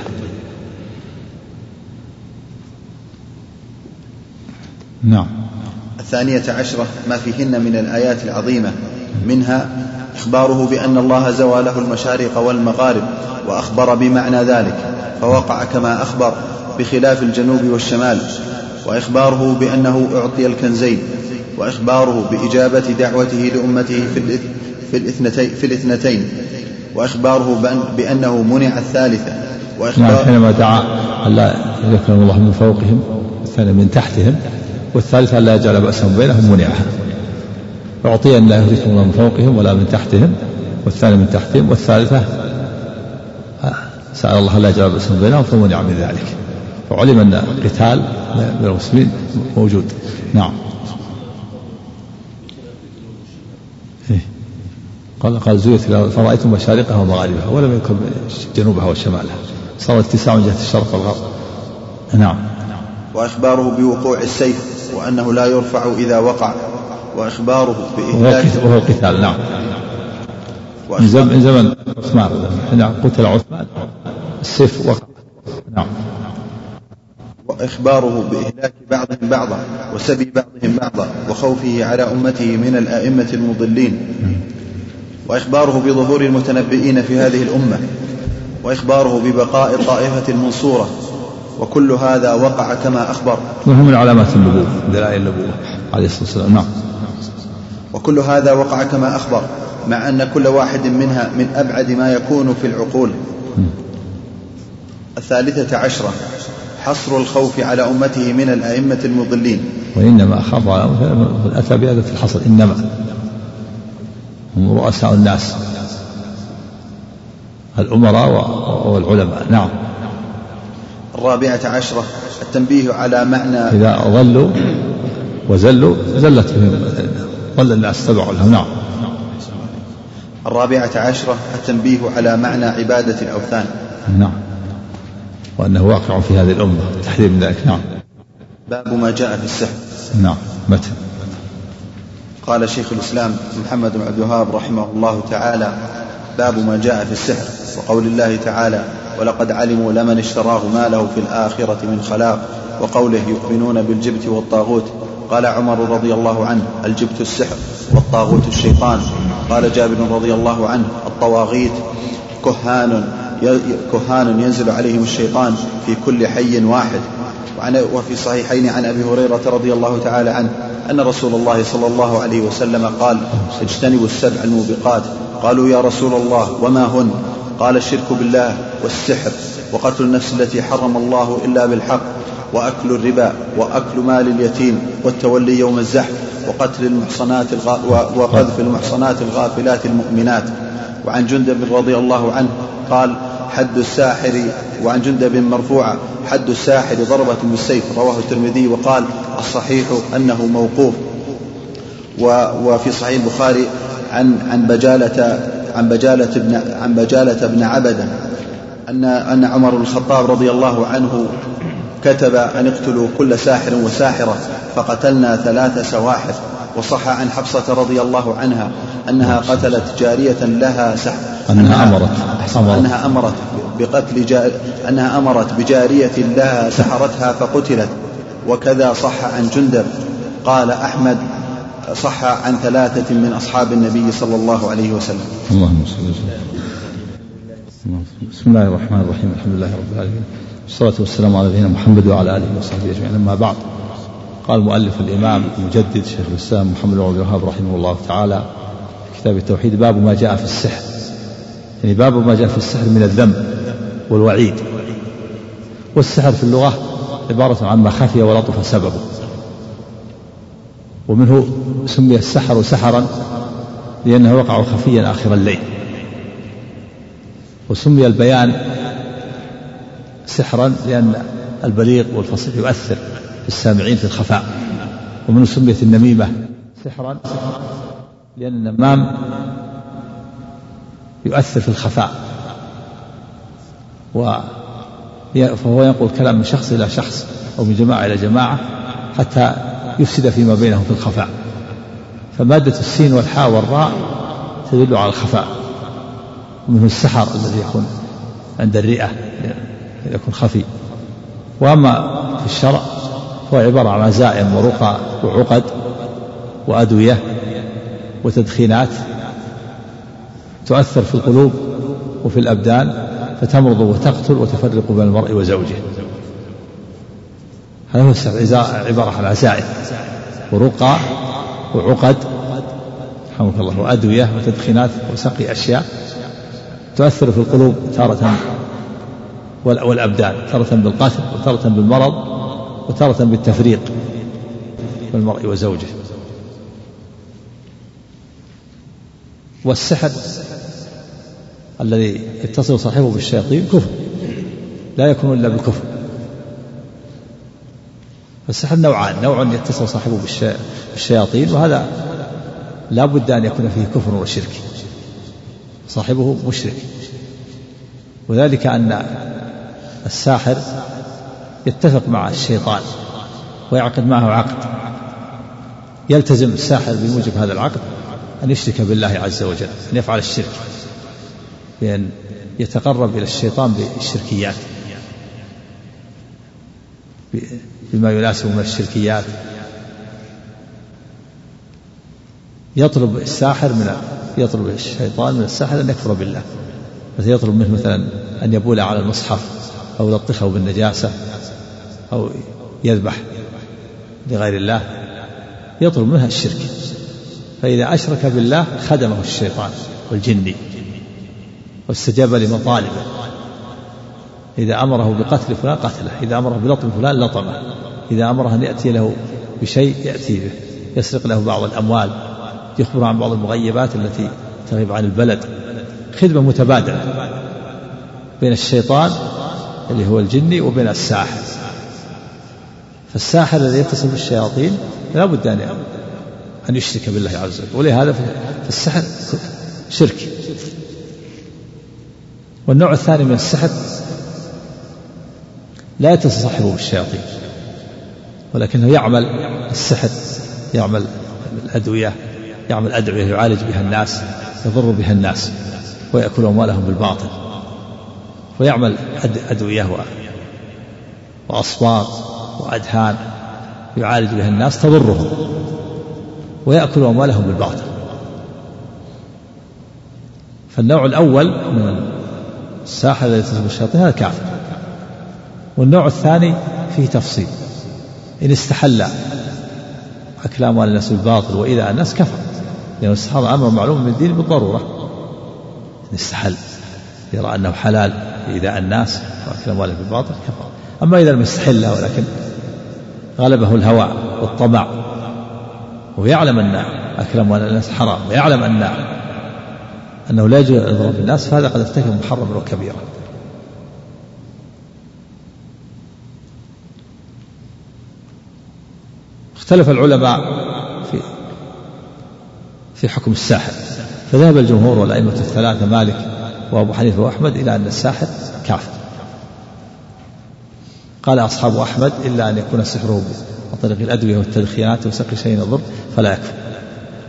نعم. الثانية عشرة ما فيهن من الآيات العظيمة. منها إخباره بأن الله زوى له المشارق والمغارب وأخبر بمعنى ذلك فوقع كما أخبر بخلاف الجنوب والشمال. وإخباره بأنه أعطي الكنزين وإخباره بإجابة دعوته لأمته في في الاثنتين, في الاثنتين وإخباره بأنه منع الثالثة وإخبار يعني حينما دعا ألا يكرم الله من فوقهم والثاني من تحتهم والثالثة ألا يجعل بأسهم بينهم منعها. أعطي أن لا يهلكهم الله من فوقهم ولا من تحتهم والثاني من تحتهم والثالثة سأل الله لا يجعل بأسهم بينهم فمنع من ذلك. وعلم أن القتال بين المسلمين موجود. نعم. إيه. قال قال زويت فرأيتم مشارقها ومغاربها ولم يكن جنوبها وشمالها. صار اتساع من جهة الشرق والغرب. نعم. وإخباره بوقوع السيف وأنه لا يرفع إذا وقع. وإخباره بإهلاك وهو القتال نعم. من زمن زمن عثمان. حين قتل عثمان. السيف وقع. نعم. وإخباره بإهلاك بعضهم بعضا وسبي بعضهم بعضا وخوفه على أمته من الآئمة المضلين. وإخباره بظهور المتنبئين في هذه الأمة. وإخباره ببقاء الطائفة المنصورة. وكل هذا وقع كما أخبر. وهو من علامات النبوة دلائل النبوة عليه الصلاة والسلام. نعم. وكل هذا وقع كما أخبر مع أن كل واحد منها من أبعد ما يكون في العقول. الثالثة عشرة. حصر الخوف على أمته من الأئمة المضلين. وإنما أخاف على أتى بهذا في الحصر. إنما. هم رؤساء الناس. الأمراء والعلماء. نعم. الرابعة عشرة. التنبيه على معنى إذا ضلوا وزلوا زلت بهم. ضل الناس تبعوا لهم. نعم. الرابعة عشرة. التنبيه على معنى عبادة الأوثان. نعم. وأنه واقع في هذه الأمة تحذير من ذلك. نعم. باب ما جاء في السحر نعم. متى؟ قال شيخ الإسلام محمد بن عبد الوهاب رحمه الله تعالى باب ما جاء في السحر وقول الله تعالى ولقد علموا لمن اشتراه ما له في الآخرة من خلاق وقوله يؤمنون بالجبت والطاغوت قال عمر رضي الله عنه الجبت السحر والطاغوت الشيطان قال جابر رضي الله عنه الطواغيت كهان كهان ينزل عليهم الشيطان في كل حي واحد. وفي صحيحين عن أبي هريرة رضي الله تعالى عنه أن رسول الله صلى الله عليه وسلم قال اجتنبوا السبع الموبقات. قالوا يا رسول الله وما هن؟ قال الشرك بالله والسحر وقتل النفس التي حرم الله إلا بالحق وأكل الربا وأكل مال اليتيم والتولي يوم الزحف وقتل المحصنات وقذف المحصنات الغافلات المؤمنات. وعن جندب رضي الله عنه قال حد الساحر وعن جندب مرفوعة حد الساحر ضربة بالسيف رواه الترمذي وقال الصحيح أنه موقوف. وفي صحيح البخاري عن عن بجالة عن بجالة بن عن بجالة بن عبدة أن أن عمر بن الخطاب رضي الله عنه كتب أن اقتلوا كل ساحر وساحرة فقتلنا ثلاث سواحر. وصح عن حفصة رضي الله عنها أنها قتلت جارية لها سحر أنها أمرت. أنها أمرت بقتل جار أنها أمرت بجارية لها سحرتها فقتلت. وكذا صح عن جندب. قال أحمد صح عن ثلاثة من أصحاب النبي صلى الله عليه وسلم. اللهم صل وسلم. بسم الله الرحمن الرحيم. الحمد لله رب العالمين. والصلاة والسلام على نبينا محمد وعلى آله وصحبه أجمعين. أما بعد قال مؤلف الإمام المجدد شيخ الإسلام محمد بن عبد الوهاب رحمه الله تعالى في كتاب التوحيد باب ما جاء في السحر. يعني باب ما جاء في السحر من الذم والوعيد. والسحر في اللغة عبارة عن ما خفي ولطف سببه. ومنه سمي السحر سحرا لأنه وقع خفيا آخر الليل. وسمي البيان سحرا لأن البليغ والفصيح يؤثر. السامعين في الخفاء. ومنه سميت النميمة سحرا لأن النمام يؤثر في الخفاء. و فهو ينقل كلام من شخص إلى شخص أو من جماعة إلى جماعة حتى يفسد فيما بينهم في الخفاء. فمادة السين والحاء والراء تدل على الخفاء. ومنه السحر الذي يكون عند الرئة يكون خفي. وأما في الشرع فهو عبارة عن عزائم ورقى وعقد وأدوية وتدخينات تؤثر في القلوب وفي الأبدان فتمرض وتقتل وتفرق بين المرء وزوجه. هذا هو عبارة عن عزائم ورقى وعقد رحمك الله وأدوية وتدخينات وسقي أشياء تؤثر في القلوب تارة والأبدان تارة بالقتل وتارة بالمرض. وتارة بالتفريق بين المرء وزوجه. والسحر الذي يتصل صاحبه بالشياطين كفر لا يكون إلا بالكفر. فالسحر نوعان نوع يتصل صاحبه بالشياطين وهذا لا بد أن يكون فيه كفر وشرك. صاحبه مشرك. وذلك أن الساحر يتفق مع الشيطان ويعقد معه عقد. يلتزم الساحر بموجب هذا العقد أن يشرك بالله عز وجل أن يفعل الشرك بأن يتقرب إلى الشيطان بالشركيات بما يناسب من الشركيات. يطلب الساحر من يطلب الشيطان من الساحر أن يكفر بالله. مثلا يطلب منه مثلا أن يبول على المصحف. أو يلطخه بالنجاسة أو يذبح لغير الله يطلب منها الشرك. فإذا أشرك بالله خدمه الشيطان والجني واستجاب لمطالبه. إذا أمره بقتل فلان قتله إذا أمره بلطم فلان لطمه إذا أمره أن يأتي له بشيء يأتي به يسرق له بعض الأموال يخبر عن بعض المغيبات التي تغيب عن البلد. خدمة متبادلة بين الشيطان اللي هو الجني وبين الساحر. فالساحر الذي يتصل بالشياطين لا بد أن أن يشرك بالله عز وجل. ولهذا في السحر شرك. والنوع الثاني من السحر لا يتصاحبه بالشياطين ولكنه يعمل السحر يعمل الأدوية يعمل أدوية يعالج بها الناس يضر بها الناس ويأكل أموالهم بالباطل. ويعمل أدوية وأصوات وأدهان يعالج بها الناس تضرهم ويأكل أموالهم بالباطل. فالنوع الأول من الساحر الذي يتصل بالشياطين هذا كافر والنوع الثاني فيه تفصيل. إن استحل أكل أموال الناس بالباطل وإذا الناس كفر. لأن الاستحاضة أمر معلوم من الدين بالضرورة. إن استحل. يرى أنه حلال إيذاء الناس وأكل أموالهم بالباطل كفر. أما إذا لم يستحل ولكن غلبه الهوى والطمع. ويعلم أن أكل أموال الناس حرام ويعلم أن أنه لا يجوز يضرب الناس فهذا قد ارتكب محرما وكبيرا اختلف العلماء في في حكم الساحر. فذهب الجمهور والأئمة الثلاثة مالك وأبو حنيفة وأحمد إلى أن الساحر كافر. قال أصحاب أحمد إلا أن يكون سحره عن طريق الأدوية والتدخينات وسقي شيء يضر فلا يكفر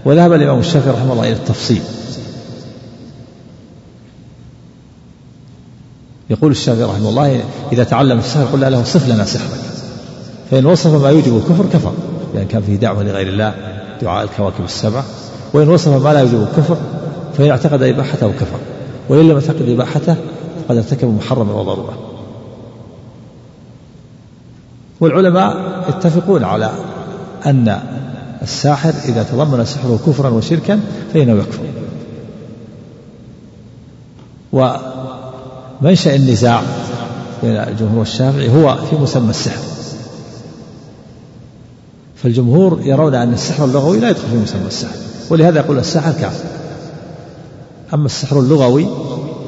وذهب الإمام الشافعي رحمه الله إلى التفصيل. يقول الشافعي رحمه الله إذا تعلم السحر قلنا له صف لنا سحرك فإن وصف ما يوجب الكفر كفر لأن كان فيه دعوة لغير الله دعاء الكواكب السبعة وإن وصف ما لا يوجب الكفر فإن اعتقد إباحته كفر. وإن لم يعتقد إباحته فقد ارتكب محرما وضرورة. والعلماء يتفقون على أن الساحر إذا تضمن سحره كفرا وشركا فإنه يكفر. ومنشأ النزاع بين الجمهور والشافعي هو في مسمى السحر. فالجمهور يرون أن السحر اللغوي لا يدخل في مسمى السحر ولهذا يقول السحر كافر. أما السحر اللغوي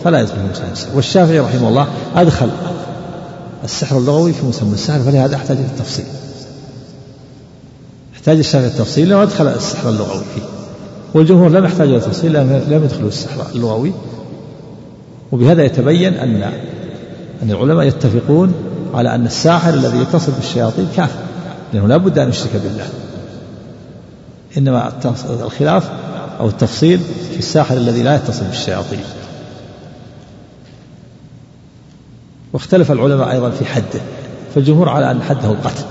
فلا يدخل في السحر. والشافعي رحمه الله أدخل السحر اللغوي في مسمى السحر فلهذا أحتاج إلى التفصيل. أحتاج الشافعي التفصيل لو أدخل السحر اللغوي فيه. والجمهور لم يحتاج إلى تفصيل لم يدخلوا السحر اللغوي. وبهذا يتبين أن أن العلماء يتفقون على أن الساحر الذي يتصل بالشياطين كافر لأنه لا بد أن يشرك بالله. إنما الخلاف أو التفصيل في الساحر الذي لا يتصل بالشياطين. واختلف العلماء أيضا في حده فالجمهور على أن حده القتل.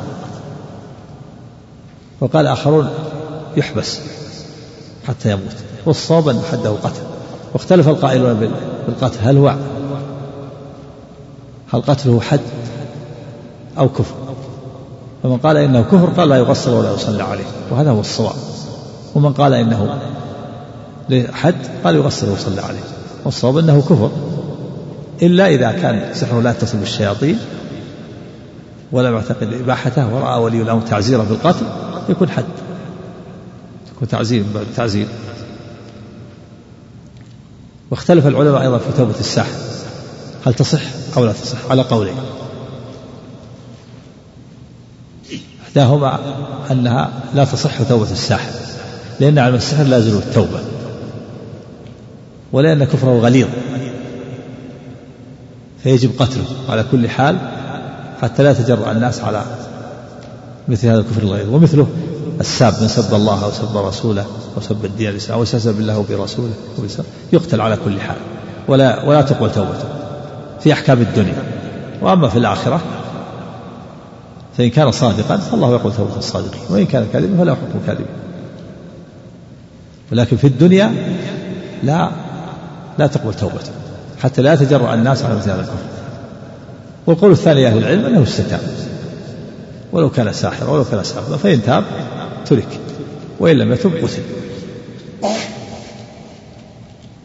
وقال آخرون يحبس حتى يموت. والصواب أن حده القتل. واختلف القائلون بالقتل هل هو هل قتله حد أو كفر؟ فمن قال إنه كفر قال لا يغسل ولا يصلى عليه وهذا هو الصواب. ومن قال إنه حد قال يغسل ويصلى عليه. والصواب أنه كفر. إلا إذا كان سحره لا يتصل بالشياطين ولم يعتقد إباحته ورأى ولي الأمر تعزيره بالقتل يكون حد. يكون تعزير تعزير. واختلف العلماء أيضا في توبة الساحر هل تصح أو لا تصح؟ على قولين إحداهما أنها لا تصح توبة الساحر لأن علم السحر لازم التوبة. ولأن كفره غليظ. فيجب قتله على كل حال حتى لا يتجرأ الناس على مثل هذا الكفر الغليظ. ومثله الساب من سب الله أو سب رسوله أو سب الدين الإسلام أو سب بالله وبرسوله يقتل على كل حال. ولا ولا تقبل توبته في أحكام الدنيا. وأما في الآخرة فإن كان صادقا فالله يقبل توبة الصادقين. وإن كان كاذبا فلا حكم كاذب ولكن في الدنيا لا لا تقبل توبته حتى لا يتجرأ الناس على مثل هذا الكفر. والقول الثاني أهل العلم أنه استتاب. ولو كان ساحرا ولو كان ساحرا فإن تاب ترك وإن لم يتب قتل.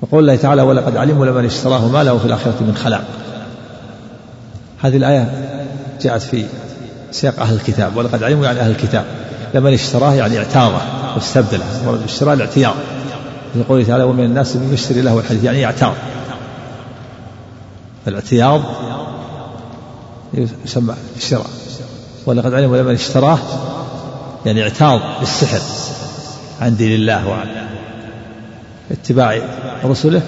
وقول الله تعالى ولقد علموا لمن اشتراه ما له في الآخرة من خلاق. هذه الآية جاءت في سياق أهل الكتاب. ولقد علموا يعني أهل الكتاب لمن اشتراه يعني اعتاضه واستبدله اشتراه الاعتياض في قوله تعالى ومن الناس من يشتري له الحديث يعني اعتاض فالاعتياض يسمى الشراء. ولقد علموا لمن اشتراه يعني اعتاض بالسحر عن دين الله وعن اتباع رسله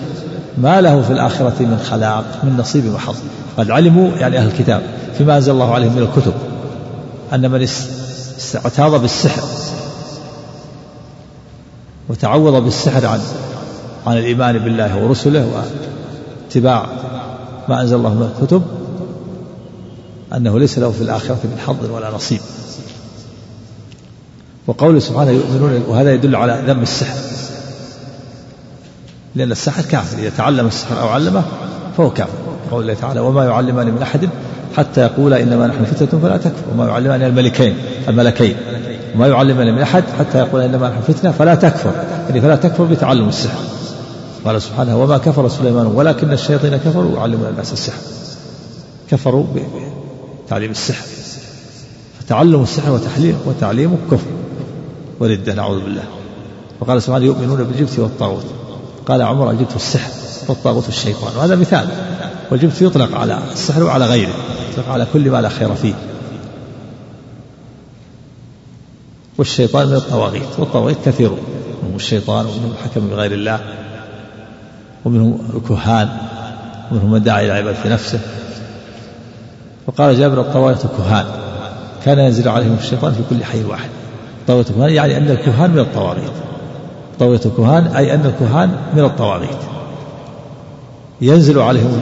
ما له في الآخرة من خلاق من نصيب وحظ. قد علموا يعني أهل الكتاب فيما أنزل الله عليهم من الكتب أن من اعتاض بالسحر وتعوض بالسحر عن عن الإيمان بالله ورسله واتباع ما أنزل الله من الكتب أنه ليس له في الآخرة من حظ ولا نصيب. وقوله سبحانه يؤمنون وهذا يدل على ذم السحر. لأن السحر كافر إذا تعلم السحر أو علمه فهو كافر. قول الله تعالى وما يعلمان من أحد حتى يقولا إنما نحن فتنة فلا تكفر. وما يعلمان الملكين الملكين. وما يعلمان من أحد حتى يقولا إنما نحن فتنة فلا تكفر. يعني فلا تكفر بتعلم السحر. قال سبحانه وما كفر سليمان ولكن الشياطين كفروا يعلمون الناس السحر. كفروا بتعليم السحر. فتعلم السحر وتحليل وتعليمه كفر وردة نعوذ بالله. وقال سبحانه يؤمنون بالجبت والطاغوت. قال عمر الجبت السحر والطاغوت الشيطان. وهذا مثال. والجبت يطلق على السحر وعلى غيره. يطلق على كل ما لا خير فيه. والشيطان من الطواغيت والطواغيت كثير. منهم الشيطان ومنهم الحكم بغير الله ومنهم الكهان ومنهم من دعا إلى عبادة نفسه. وقال جابر الطواغيت كهان. كان ينزل عليهم الشيطان في كل حي واحد. طاغية الكهان يعني أن الكهان من الطواغيت. طاغية الكهان أي أن الكهان من الطواغيت. ينزل عليهم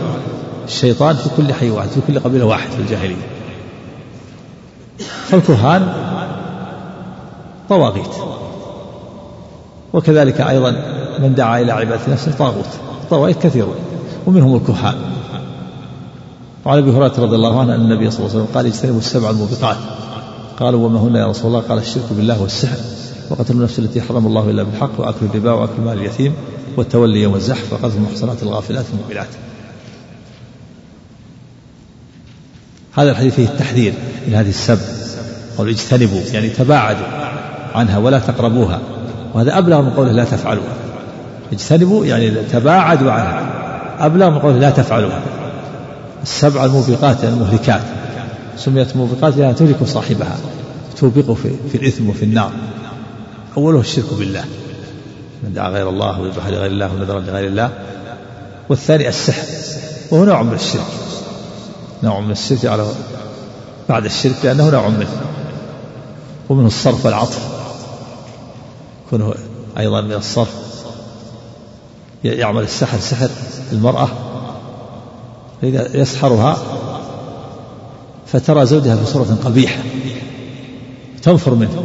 الشيطان في كل حي واحد في كل قبيلة واحد في الجاهلية. فالكهان طواغيت. وكذلك أيضا من دعا إلى عبادة نفسه طاغوت. طواغيت كثيرون. ومنهم الكهان. وعن أبي هريرة رضي الله عنه أن النبي صلى الله عليه وسلم قال اجتنبوا السبع الموبقات قالوا وما هن يا رسول الله؟ قال الشرك بالله والسحر. وقتل النفس التي حرم الله إلا بالحق واكل الربا واكل مال اليتيم والتولي يوم الزحف وقذف المحصنات الغافلات المؤمنات هذا الحديث فيه التحذير من هذه السب قول اجتنبوا يعني تباعدوا. عنها ولا تقربوها. وهذا أبلغ من قوله لا تفعلوها. اجتنبوا يعني تباعدوا عنها. أبلغ من قوله لا تفعلوها. السبع الموبقات يعني المهلكات. سميت موبقات لأنها تهلك صاحبها. توبقه في, في الإثم وفي النار. أوله الشرك بالله. من دعا غير الله وذبح لغير الله ونذر لغير الله. والثاني السحر. وهو نوع من الشرك. نوع من الشرك على بعد الشرك لأنه نوع منه. ومنه الصرف والعطف. كونه أيضا من الصرف. يعمل السحر سحر المرأة. فإذا يسحرها فترى زوجها في صورة قبيحة تنفر منه.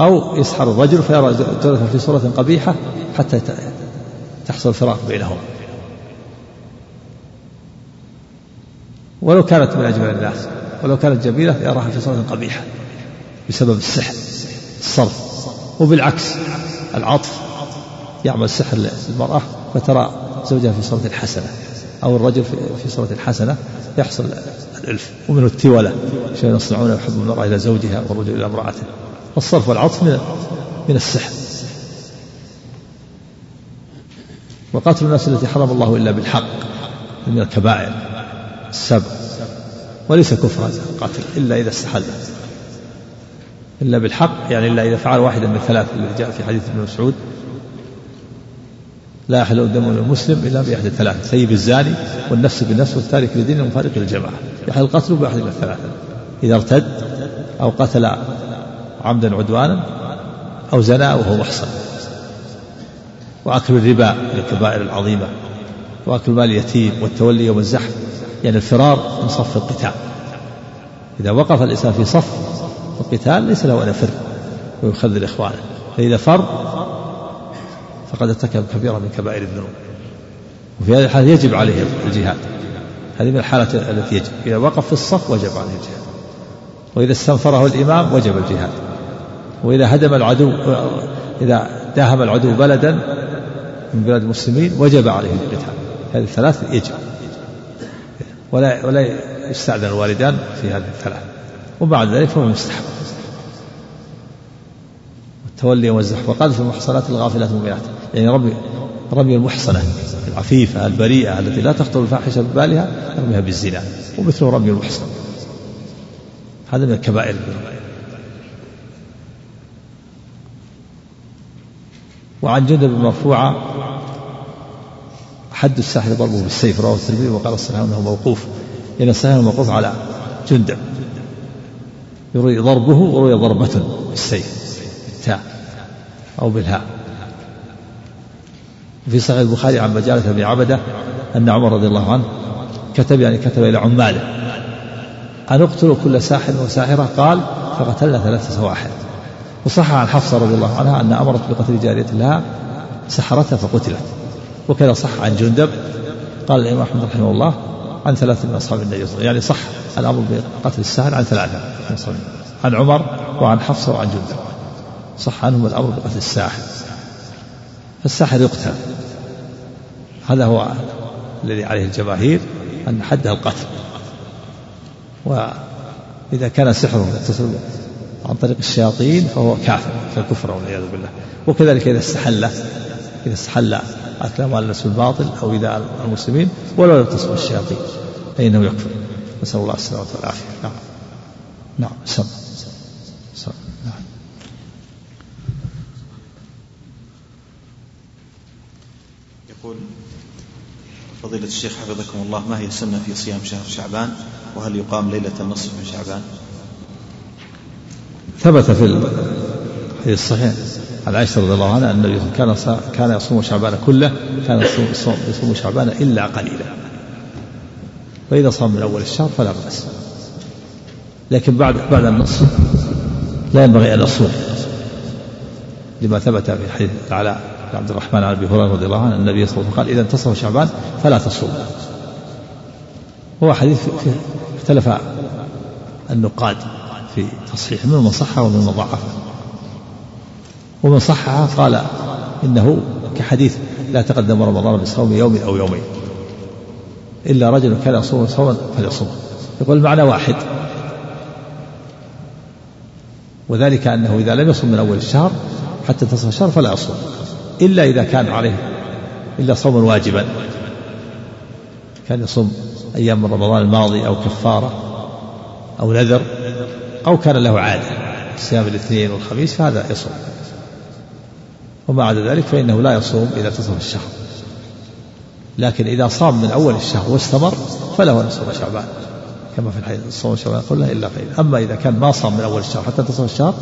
أو يسحر الرجل فيرى زوجته في صورة قبيحة حتى تحصل فراق بينهما. ولو كانت من أجمل الناس ولو كانت جميلة يراها في صورة قبيحة بسبب السحر الصرف. وبالعكس العطف يعمل سحر للمرأة فترى زوجها في صورة حسنة أو الرجل في صورة حسنة يحصل الألف ومنه التولة شيء يصنعون يحب المرأة إلى زوجها والرجل إلى امرأته. الصرف والعطف من من السحر. وقتل النفس التي حرم الله إلا بالحق من الكبائر السبع وليس كفرا القتل إلا إذا استحل. إلا بالحق يعني إلا إذا فعل واحدا من الثلاث الذي جاء في حديث ابن مسعود. لا يحل دم المسلم إلا بإحدى الثلاث سيب الزاني والنفس بالنفس والتارك لدين المفارق للجماعة يحل القتل بأحد من الثلاثة. إذا ارتد أو قتل عمدا عدوانا أو زنا وهو محصن. وأكل الربا من الكبائر العظيمة وأكل مال اليتيم والتولي يوم الزحف يعني الفرار من صف القتال. إذا وقف الإنسان في صف القتال ليس له أن يفر ويخذل إخوانه فإذا فر فقد ارتكب كبيرة من كبائر الذنوب. وفي هذه الحالة يجب عليه الجهاد. هذه من الحالات التي يجب. إذا وقف في الصف وجب عليه الجهاد. وإذا استنفره الإمام وجب الجهاد. وإذا هدم العدو إذا داهم العدو بلدا من بلاد المسلمين وجب عليه القتال. هذه الثلاث يجب. ولا ولا يستأذن الوالدان في هذه الثلاث. وبعد ذلك فهو مستحب التولي والزحف وقال في المحصنات الغافلات المؤمنات يعني رمي رمي المحصنة العفيفة البريئة التي لا تخطر الفاحشة ببالها يرميها بالزنا. ومثله رمي المحصن. هذا من الكبائر. وعن جندب مرفوعة حد الساحر ضربه بالسيف رواه الترمذي وقال الصحيح أنه موقوف. لأن الصحيح موقوف على جندب يروي ضربه وروي ضربة بالسيف بالتاء أو بالهاء. وفي صحيح البخاري عن مجالة بن عبدة أن عمر رضي الله عنه كتب يعني كتب إلى عماله. أن اقتلوا كل ساحر وساحرة؟ قال فقتلنا ثلاثة سواحر. وصح عن حفصة رضي الله عنها أن أمرت بقتل جارية لها سحرتها فقتلت. وكذا صح عن جندب. قال الإمام أحمد رحمه الله عن ثلاثة من أصحاب النبي صلى الله عليه وسلم. يعني صح الأمر بقتل الساحر عن ثلاثة عن عمر وعن حفصة وعن جندب. صح عنهم الأمر بقتل الساحر. فالساحر يقتل. هذا هو الذي عليه الجماهير أن حده القتل. وإذا كان سحره يتصل عن طريق الشياطين فهو كافر كالكفر والعياذ بالله. وكذلك إذا استحل إذا استحل أكل أموال الناس بالباطل أو إذا المسلمين ولو لم تصل الشياطين. فإنه يكفر. نسأل الله السلامة والعافية. نعم. نعم. سم. سم. نعم. يقول فضيلة الشيخ حفظكم الله ما هي السنة في صيام شهر شعبان؟ وهل يقام ليلة النصف من شعبان؟ ثبت في الحديث الصحيح. عن عائشة رضي الله عنها أن النبي كان كان يصوم شعبان كله كان يصوم, يصوم شعبان إلا قليلا. فإذا صام من أول الشهر فلا بأس. لكن بعد بعد النصف لا ينبغي أن يصوم. لما ثبت في حديث العلاء عبد الرحمن عن أبي هريرة رضي الله عنه النبي صلى الله عليه وسلم قال إذا انتصف شعبان فلا تصوم. هو حديث فيه اختلف النقاد في تصحيح من من صحه ومن من ضعفه ومن صحها قال إنه كحديث لا تقدم رمضان بصوم يوم أو يومين. إلا رجل كان يصوم صوما فليصوم. يقول المعنى واحد. وذلك أنه إذا لم يصوم من أول الشهر حتى تصل الشهر فلا يصوم. إلا إذا كان عليه إلا صوما واجبا. كان يصوم أيام من رمضان الماضي أو كفارة أو نذر أو كان له عادة. صيام الاثنين والخميس فهذا يصوم. وما عدا ذلك فإنه لا يصوم إذا تصف الشهر لكن إذا صام من أول الشهر واستمر فله أن يصوم شعبان كما في الحديث صوم شعبان كله إلا قليلا. أما إذا كان ما صام من أول الشهر حتى تصف الشهر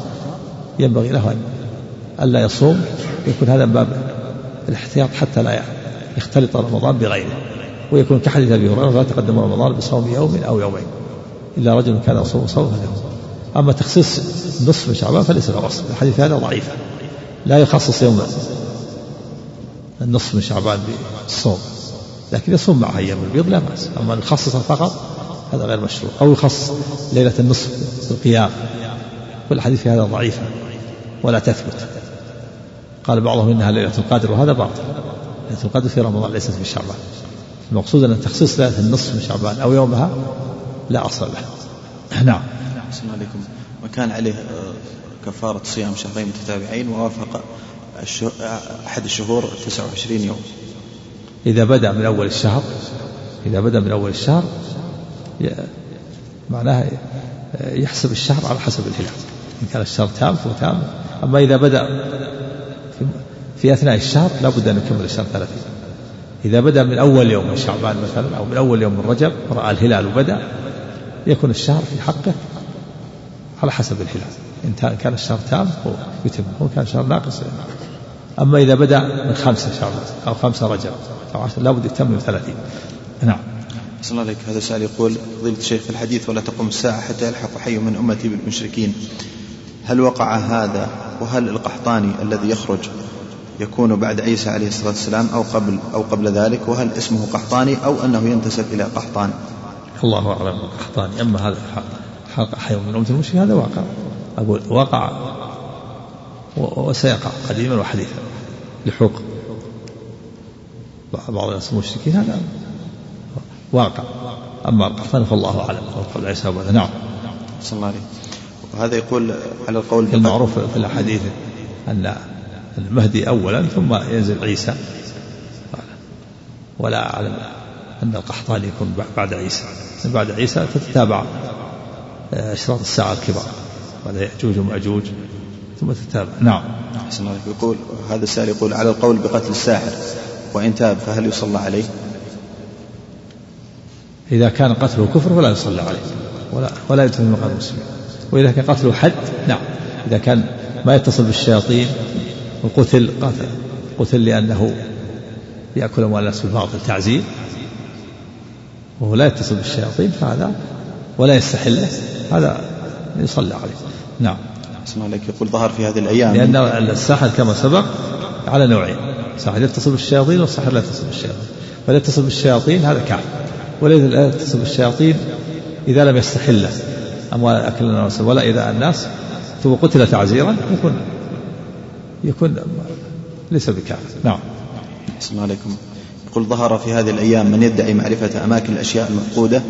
ينبغي له أن ألا يصوم يكون هذا باب الاحتياط حتى لا يختلط رمضان بغيره. ويكون كحديث أبي هريرة لا تقدم رمضان بصوم يوم أو يومين. إلا رجل كان يصوم صوم فله أما تخصيص نصف شعبان فليس له أصل الحديث هذا ضعيف. لا يخصص يوم النصف من شعبان بالصوم. لكن يصوم معها أيام البيض لا بأس. أما أن يخصصها فقط هذا غير مشروع. أو يخص ليلة النصف بالقيام والحديث في هذا ضعيف ولا تثبت. قال بعضهم إنها ليلة القدر وهذا باطل. ليلة القدر في رمضان ليست في شعبان. المقصود أن تخصيص ليلة النصف من شعبان أو يومها لا أصل له. نعم. السلام عليكم. وكان عليه آه، كفارة صيام شهرين متتابعين ووافق أحد الشهور 29 يوم. إذا بدأ من أول الشهر إذا بدأ من أول الشهر معناها يحسب الشهر على حسب الهلال. إن كان الشهر تام فهو تام. أما إذا بدأ في أثناء الشهر لابد أن يكمل الشهر ثلاثين. إذا بدأ من أول يوم من شعبان مثلا أو من أول يوم من رجب رأى الهلال وبدأ يكون الشهر في حقه على حسب الهلال. إن كان الشهر تام يتم وإن كان الشهر ناقص أما إذا بدأ من خمسة شعبان أو خمسة رجب أو عشر لابد يتم ثلاثين. نعم. صلى الله عليك هذا سؤال يقول فضيلة الشيخ في الحديث ولا تقوم الساعة حتى يلحق حي من أمتي بالمشركين هل وقع هذا وهل القحطاني الذي يخرج يكون بعد عيسى عليه الصلاة والسلام أو قبل أو قبل ذلك؟ وهل اسمه قحطاني أو أنه ينتسب إلى قحطان؟ الله أعلم. قحطاني. أما هذا حلقة حي من أمة المشركين هذا واقع. أقول وقع وسيقع قديما وحديثا. لحوق. بعض الناس المشركين هذا واقع. أما القحطاني فالله أعلم. قبل عيسى وبعد نعم. صلى الله عليه وهذا يقول على القول المعروف في الأحاديث أن المهدي أولا ثم ينزل عيسى. ولا أعلم أن القحطاني يكون بعد عيسى. بعد عيسى تتتابع آه، أشراط الساعة الكبار وهذا يأجوج ومأجوج ثم تتابع. نعم. أحسن الله يقول هذا السائل يقول على القول بقتل الساحر وإن تاب فهل يصلى عليه؟ إذا كان قتله كفر فلا يصلى عليه ولا ولا يدخل مقام المسلمين وإذا كان قتله حد نعم. إذا كان ما يتصل بالشياطين وقتل قتل. قتل لأنه يأكل أموال الناس بالباطل تعزير وهو لا يتصل بالشياطين فهذا ولا يستحله. هذا يصلى عليه. نعم. اسمع عليك. يقول ظهر في هذه الأيام. لأن الساحر كما سبق على نوعين. ساحر يتصل بالشياطين والساحر لا يتصل بالشياطين فلا يتصل بالشياطين هذا كافر والذي لا يتصل بالشياطين إذا لم يستحل. أموال أكل الناس ولا إذا الناس ثم قتل تعزيرا يكون يكون ليس بكافر نعم. السلام عليكم. يقول ظهر في هذه الأيام من يدعي معرفة أماكن الأشياء المفقودة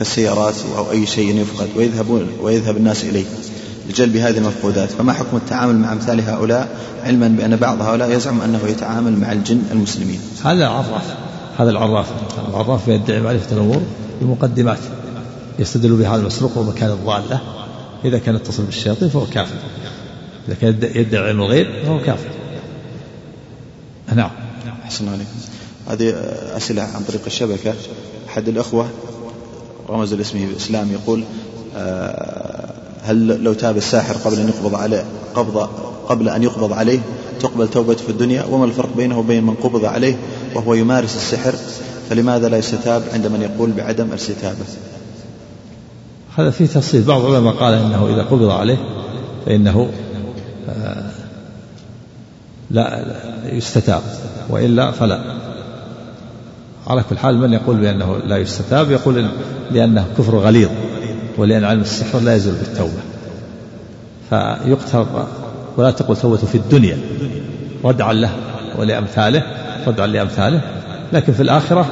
كالسيارات أو أي شيء يفقد ويذهبون ويذهب الناس إليه لجلب هذه المفقودات. فما حكم التعامل مع أمثال هؤلاء؟ علما بأن بعض هؤلاء يزعم أنه يتعامل مع الجن المسلمين. هذا العراف هذا العراف. العراف يدعي معرفة الأمور بمقدمات يستدل بهذا المسروق ومكان الضالة. إذا كان يتصل بالشياطين فهو كافر. إذا كان يدعي علم الغيب فهو كافر. نعم. أحسن عليكم. هذه أسئلة عن طريق الشبكة. أحد الأخوة؟ رمز لاسمه بالإسلام يقول آه، هل لو تاب الساحر قبل أن يقبض عليه قبض قبل أن يقبض عليه تقبل توبته في الدنيا؟ وما الفرق بينه وبين من قبض عليه وهو يمارس السحر؟ فلماذا لا يستتاب عند من يقول بعدم الاستتابة؟ هذا فيه تفصيل. بعض العلماء قال إنه إذا قبض عليه فإنه آه، لا يستتاب وإلا فلا. على كل حال من يقول بأنه لا يستتاب يقول لأنه كفر غليظ ولأن علم السحر لا يزول بالتوبة. فيقتل ولا تقل توبته في الدنيا ردعا له ولأمثاله ردعا لأمثاله. لكن في الآخرة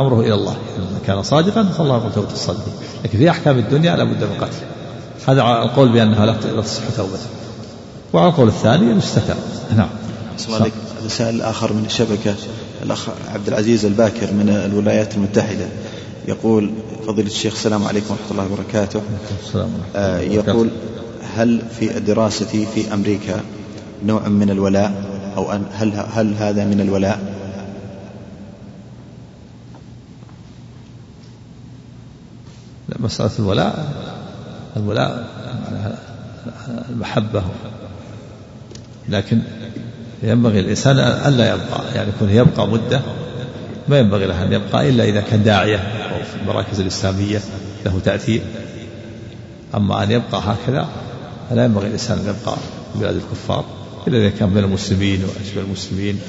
أمره إلى الله. إن كان صادقا فالله يقول توبة الصادقين لكن في أحكام الدنيا لا بد من قتله. هذا القول بأنها لا تصح توبته. وعلى القول الثاني يستتاب. نعم. هذا سائل آخر من الشبكة. الأخ عبد العزيز الباكر من الولايات المتحدة يقول فضيلة الشيخ السلام عليكم ورحمة الله وبركاته. السلام آه يقول هل في دراستي في أمريكا نوع من الولاء؟ أو أن هل, هل هذا من الولاء؟ لا مسألة الولاء الولاء المحبة لكن ينبغي الإنسان ألا يبقى يعني يكون يبقى مدة ما ينبغي له أن يبقى إلا إذا كان داعية أو في المراكز الإسلامية له تأثير. أما أن يبقى هكذا فلا ينبغي الإنسان أن يبقى في بلاد الكفار إلا إذا كان بين المسلمين وأشبه المسلمين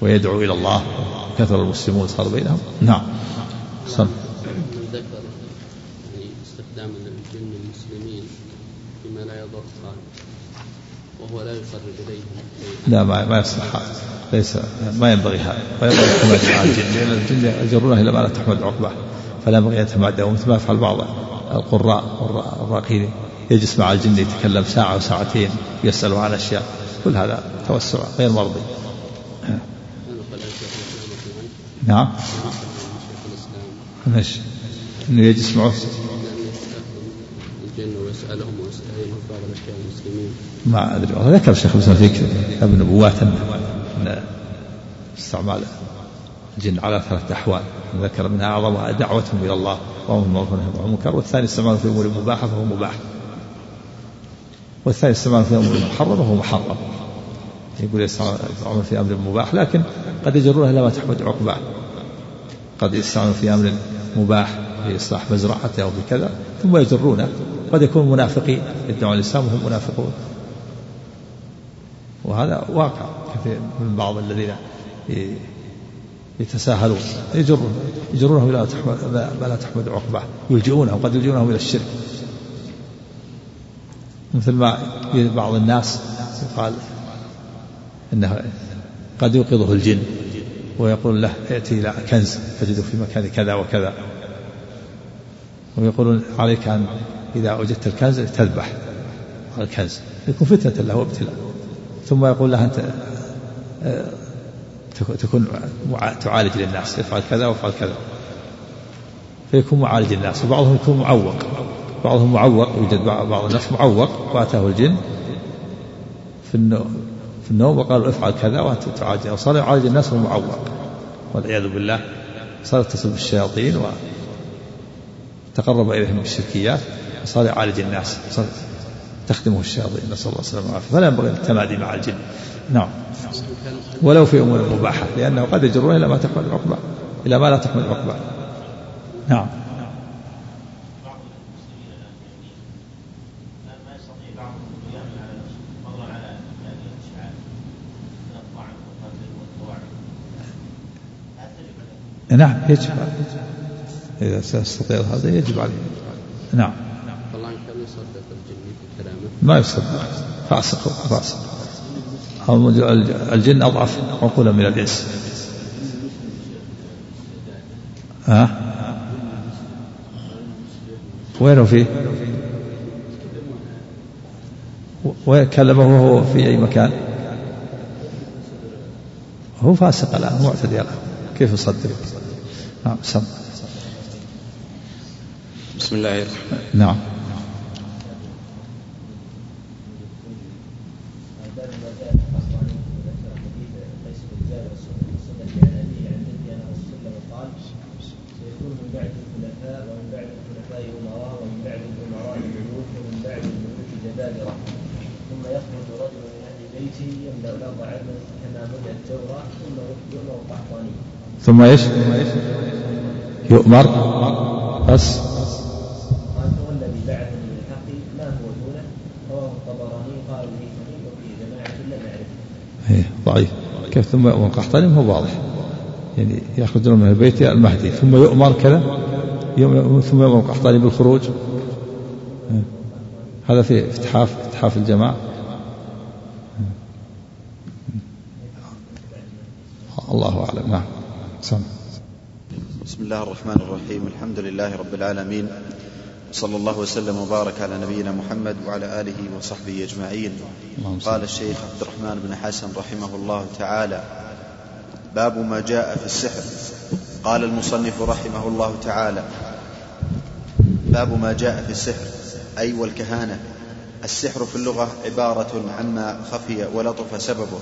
ويدعو إلى الله كثر المسلمون صار بينهم. نعم. صل ذكر يعني استخدام الجن المسلمين فيما لا يضر وهو لا يقرب إليهم لا ما ما يصلح ليس ما ينبغي هذا. ما ينبغي التمادي مع الجن لأن الجن يجرونه إلى ما لا تحمد عقبه فلا ينبغي أن يتمادى ومثل ما يفعل بعض القراء الراقين. يجلس مع الجن يتكلم ساعة وساعتين يسأل عن أشياء. كل هذا توسع غير مرضي. نعم. ماشي إنه يجلس معه الجن ويسألهم ويسألهم بعض الأشياء ما أدري ذكر الشيخ الإسلام في كتاب النبوات أن استعمال الجن على ثلاثة أحوال. ذكر منها أعظمها دعوتهم إلى الله وهم المعروف والنهي عن المنكر والثاني استعمال في أمور مباحة فهو مباح. والثاني استعمال في أمور محرمة فهو محرم. يقول يستعمل في أمر مباح لكن قد يجرونه إلى ما تحمد عقباه. قد يستعمل في أمر مباح في إصلاح مزرعته أو بكذا ثم يجرونه. قد يكون منافقين يدعون الإسلام وهم منافقون. وهذا واقع كثير من بعض الذين يتساهلون يجرون يجرونه إلى لا تحمد عقباه يلجئونه قد يلجئونهم إلى الشرك. مثل ما بعض الناس يقال إنه قد يوقظه الجن ويقول له ائتي إلى كنز تجده في مكان كذا وكذا. ويقولون عليك أن إذا وجدت الكنز تذبح الكنز يكون فتنة له وابتلاء. ثم يقول له أنت تكون تعالج للناس افعل كذا وافعل كذا. فيكون معالج الناس وبعضهم يكون معوق بعضهم معوق يوجد بعض الناس معوق وأتاه الجن في النوم في النوم وقالوا افعل كذا وانت تعالج وصار يعالج الناس وهو معوق. والعياذ بالله صار يتصل بالشياطين وتقرب إليهم بالشركيات وصار يعالج الناس صار تخدمه الشياطين نسأل الله السلامة والعافية. فلا ينبغي التمادي مع الجن. نعم. ولو في أمور مباحة لأنه قد يجرون إلى ما تحمل العقبه إلى ما لا تحمل العقبه نعم. نعم يجب. إذا سيستطيع هذا يجب عليه نعم طبعا كان يصدق الجن في كلامه ما يصدق فاسق فاسق. الجن أضعف عقولا من الإنس. ها؟ وينه فيه وكلمه وهو في أي مكان؟ هو فاسق الآن معتدي الآن. كيف يصدق نعم سم. بسم الله الرحمن نعم ثم إيش؟ يؤمر بس والذي بعثني بالحق ما هو دونه رواه الطبراني قال به صحيح وفيه جماعة لم يعرفه. إيه ضعيف. كيف؟ ثم يؤمر. قحطاني هو واضح. يعني يخرجون من البيت المهدي. ثم يؤمر كذا. ثم يؤمر. قحطاني بالخروج. هذا في افتحاف افتحاف الجماعة. الله أعلم. نعم. سم. بسم الله الرحمن الرحيم. الحمد لله رب العالمين. صلى الله وسلم وبارك على نبينا محمد وعلى آله وصحبه أجمعين. قال الشيخ عبد الرحمن بن حسن رحمه الله تعالى باب ما جاء في السحر. قال المصنف رحمه الله تعالى باب ما جاء في السحر أي والكهانة. السحر في اللغة عبارة عما خفي ولطف سببه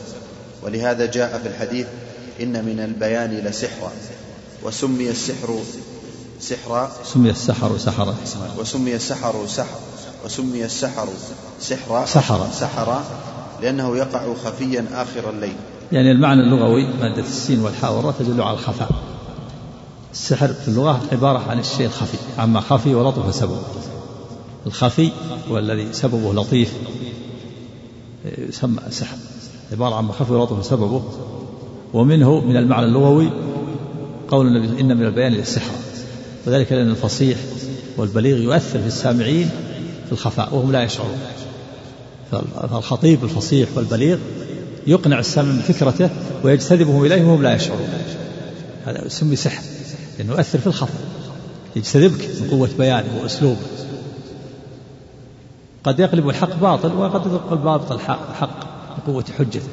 ولهذا جاء في الحديث إن من البيان لسحرا وسمي السحر سحرا سمي السحر سحرا وسمي السحر سحر وسمي السحر سحرا سحرا سحرا لأنه يقع خفيا آخر الليل. يعني المعنى اللغوي مادة السين والحاء والراء تدل على الخفاء. السحر في اللغة عبارة عن الشيء الخفي عما خفي ولطف سببه الخفي والذي سببه لطيف. يسمى سحر عبارة عن ما خفي ولطف سببه ومنه من المعنى اللغوي قول النبي إن من البيان للسحر. وذلك لأن الفصيح والبليغ يؤثر في السامعين في الخفاء وهم لا يشعرون. فالخطيب الفصيح والبليغ يقنع السامع بفكرته ويجتذبهم إليه وهم لا يشعرون. هذا يسمي سحر لأنه يؤثر في الخفاء. يجتذبك من قوة بيانه وأسلوبه. قد يقلب الحق باطل وقد يقلب الباطل حق بقوة حجته.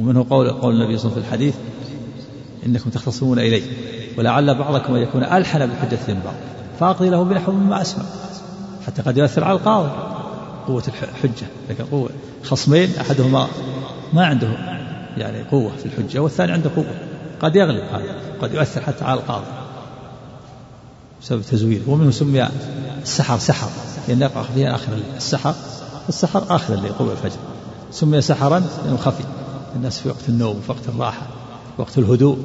ومنه قول قول النبي صلى الله عليه وسلم في الحديث إنكم تختصمون إلي ولعل بعضكم أن يكون ألحن بحجة من بعض فأقضي له بنحو مما أسمع. حتى قد يؤثر على القاضي. قوة الحجة لكن قوة خصمين أحدهما ما عنده يعني قوة في الحجة والثاني عنده قوة. قد يغلب هذا. قد يؤثر حتى على القاضي. بسبب تزوير ومنه سمي السحر سحر. لأن يقع فيه آخر السحر السحر آخر الليل قبل الفجر. سمي سحرا لأنه خفي. الناس في وقت النوم وفي وقت الراحة وقت الهدوء.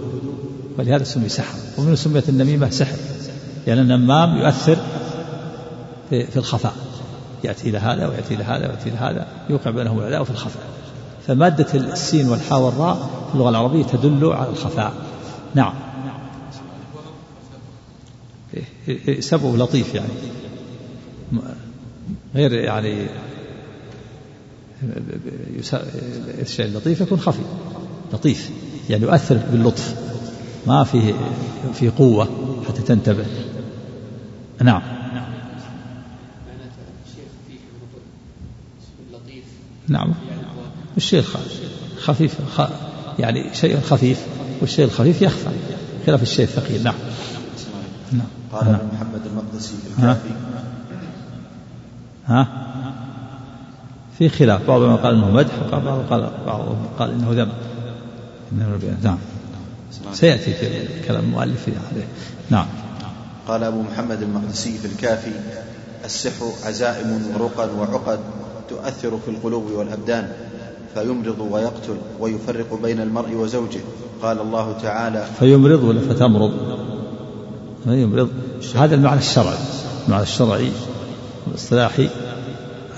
ولهذا سمي سحر. ومنه سميت النميمة سحر لأن يعني النمام يؤثر في, في الخفاء. يأتي إلى هذا ويأتي إلى هذا ويأتي إلى هذا يوقع بينهم العداء في الخفاء. فمادة السين والحاء والراء في اللغة العربية تدل على الخفاء. نعم. سبب لطيف يعني. غير يعني الشيء اللطيف يكون خفي. لطيف. يعني يؤثر باللطف. ما فيه في قوة حتى تنتبه. نعم. نعم. الشيء خفيف يعني شيء خفيف والشيء الخفيف يخفى. خلاف الشيء الثقيل. نعم. نعم. قال نعم. محمد المقدسي في الكافي ها؟ في خلاف. بعضهم قال إنه مدح وبعضهم قال بعضهم قال إنه ذم. نعم. سيأتي في كلام المؤلف عليه نعم. قال أبو محمد المقدسي في الكافي السحر عزائم ورقى وعقد تؤثر في القلوب والأبدان فيمرض ويقتل ويفرق بين المرء وزوجه. قال الله تعالى فيمرض ولا فتمرض؟ فيمرض. هذا المعنى الشرعي. المعنى الشرعي الاصطلاحي.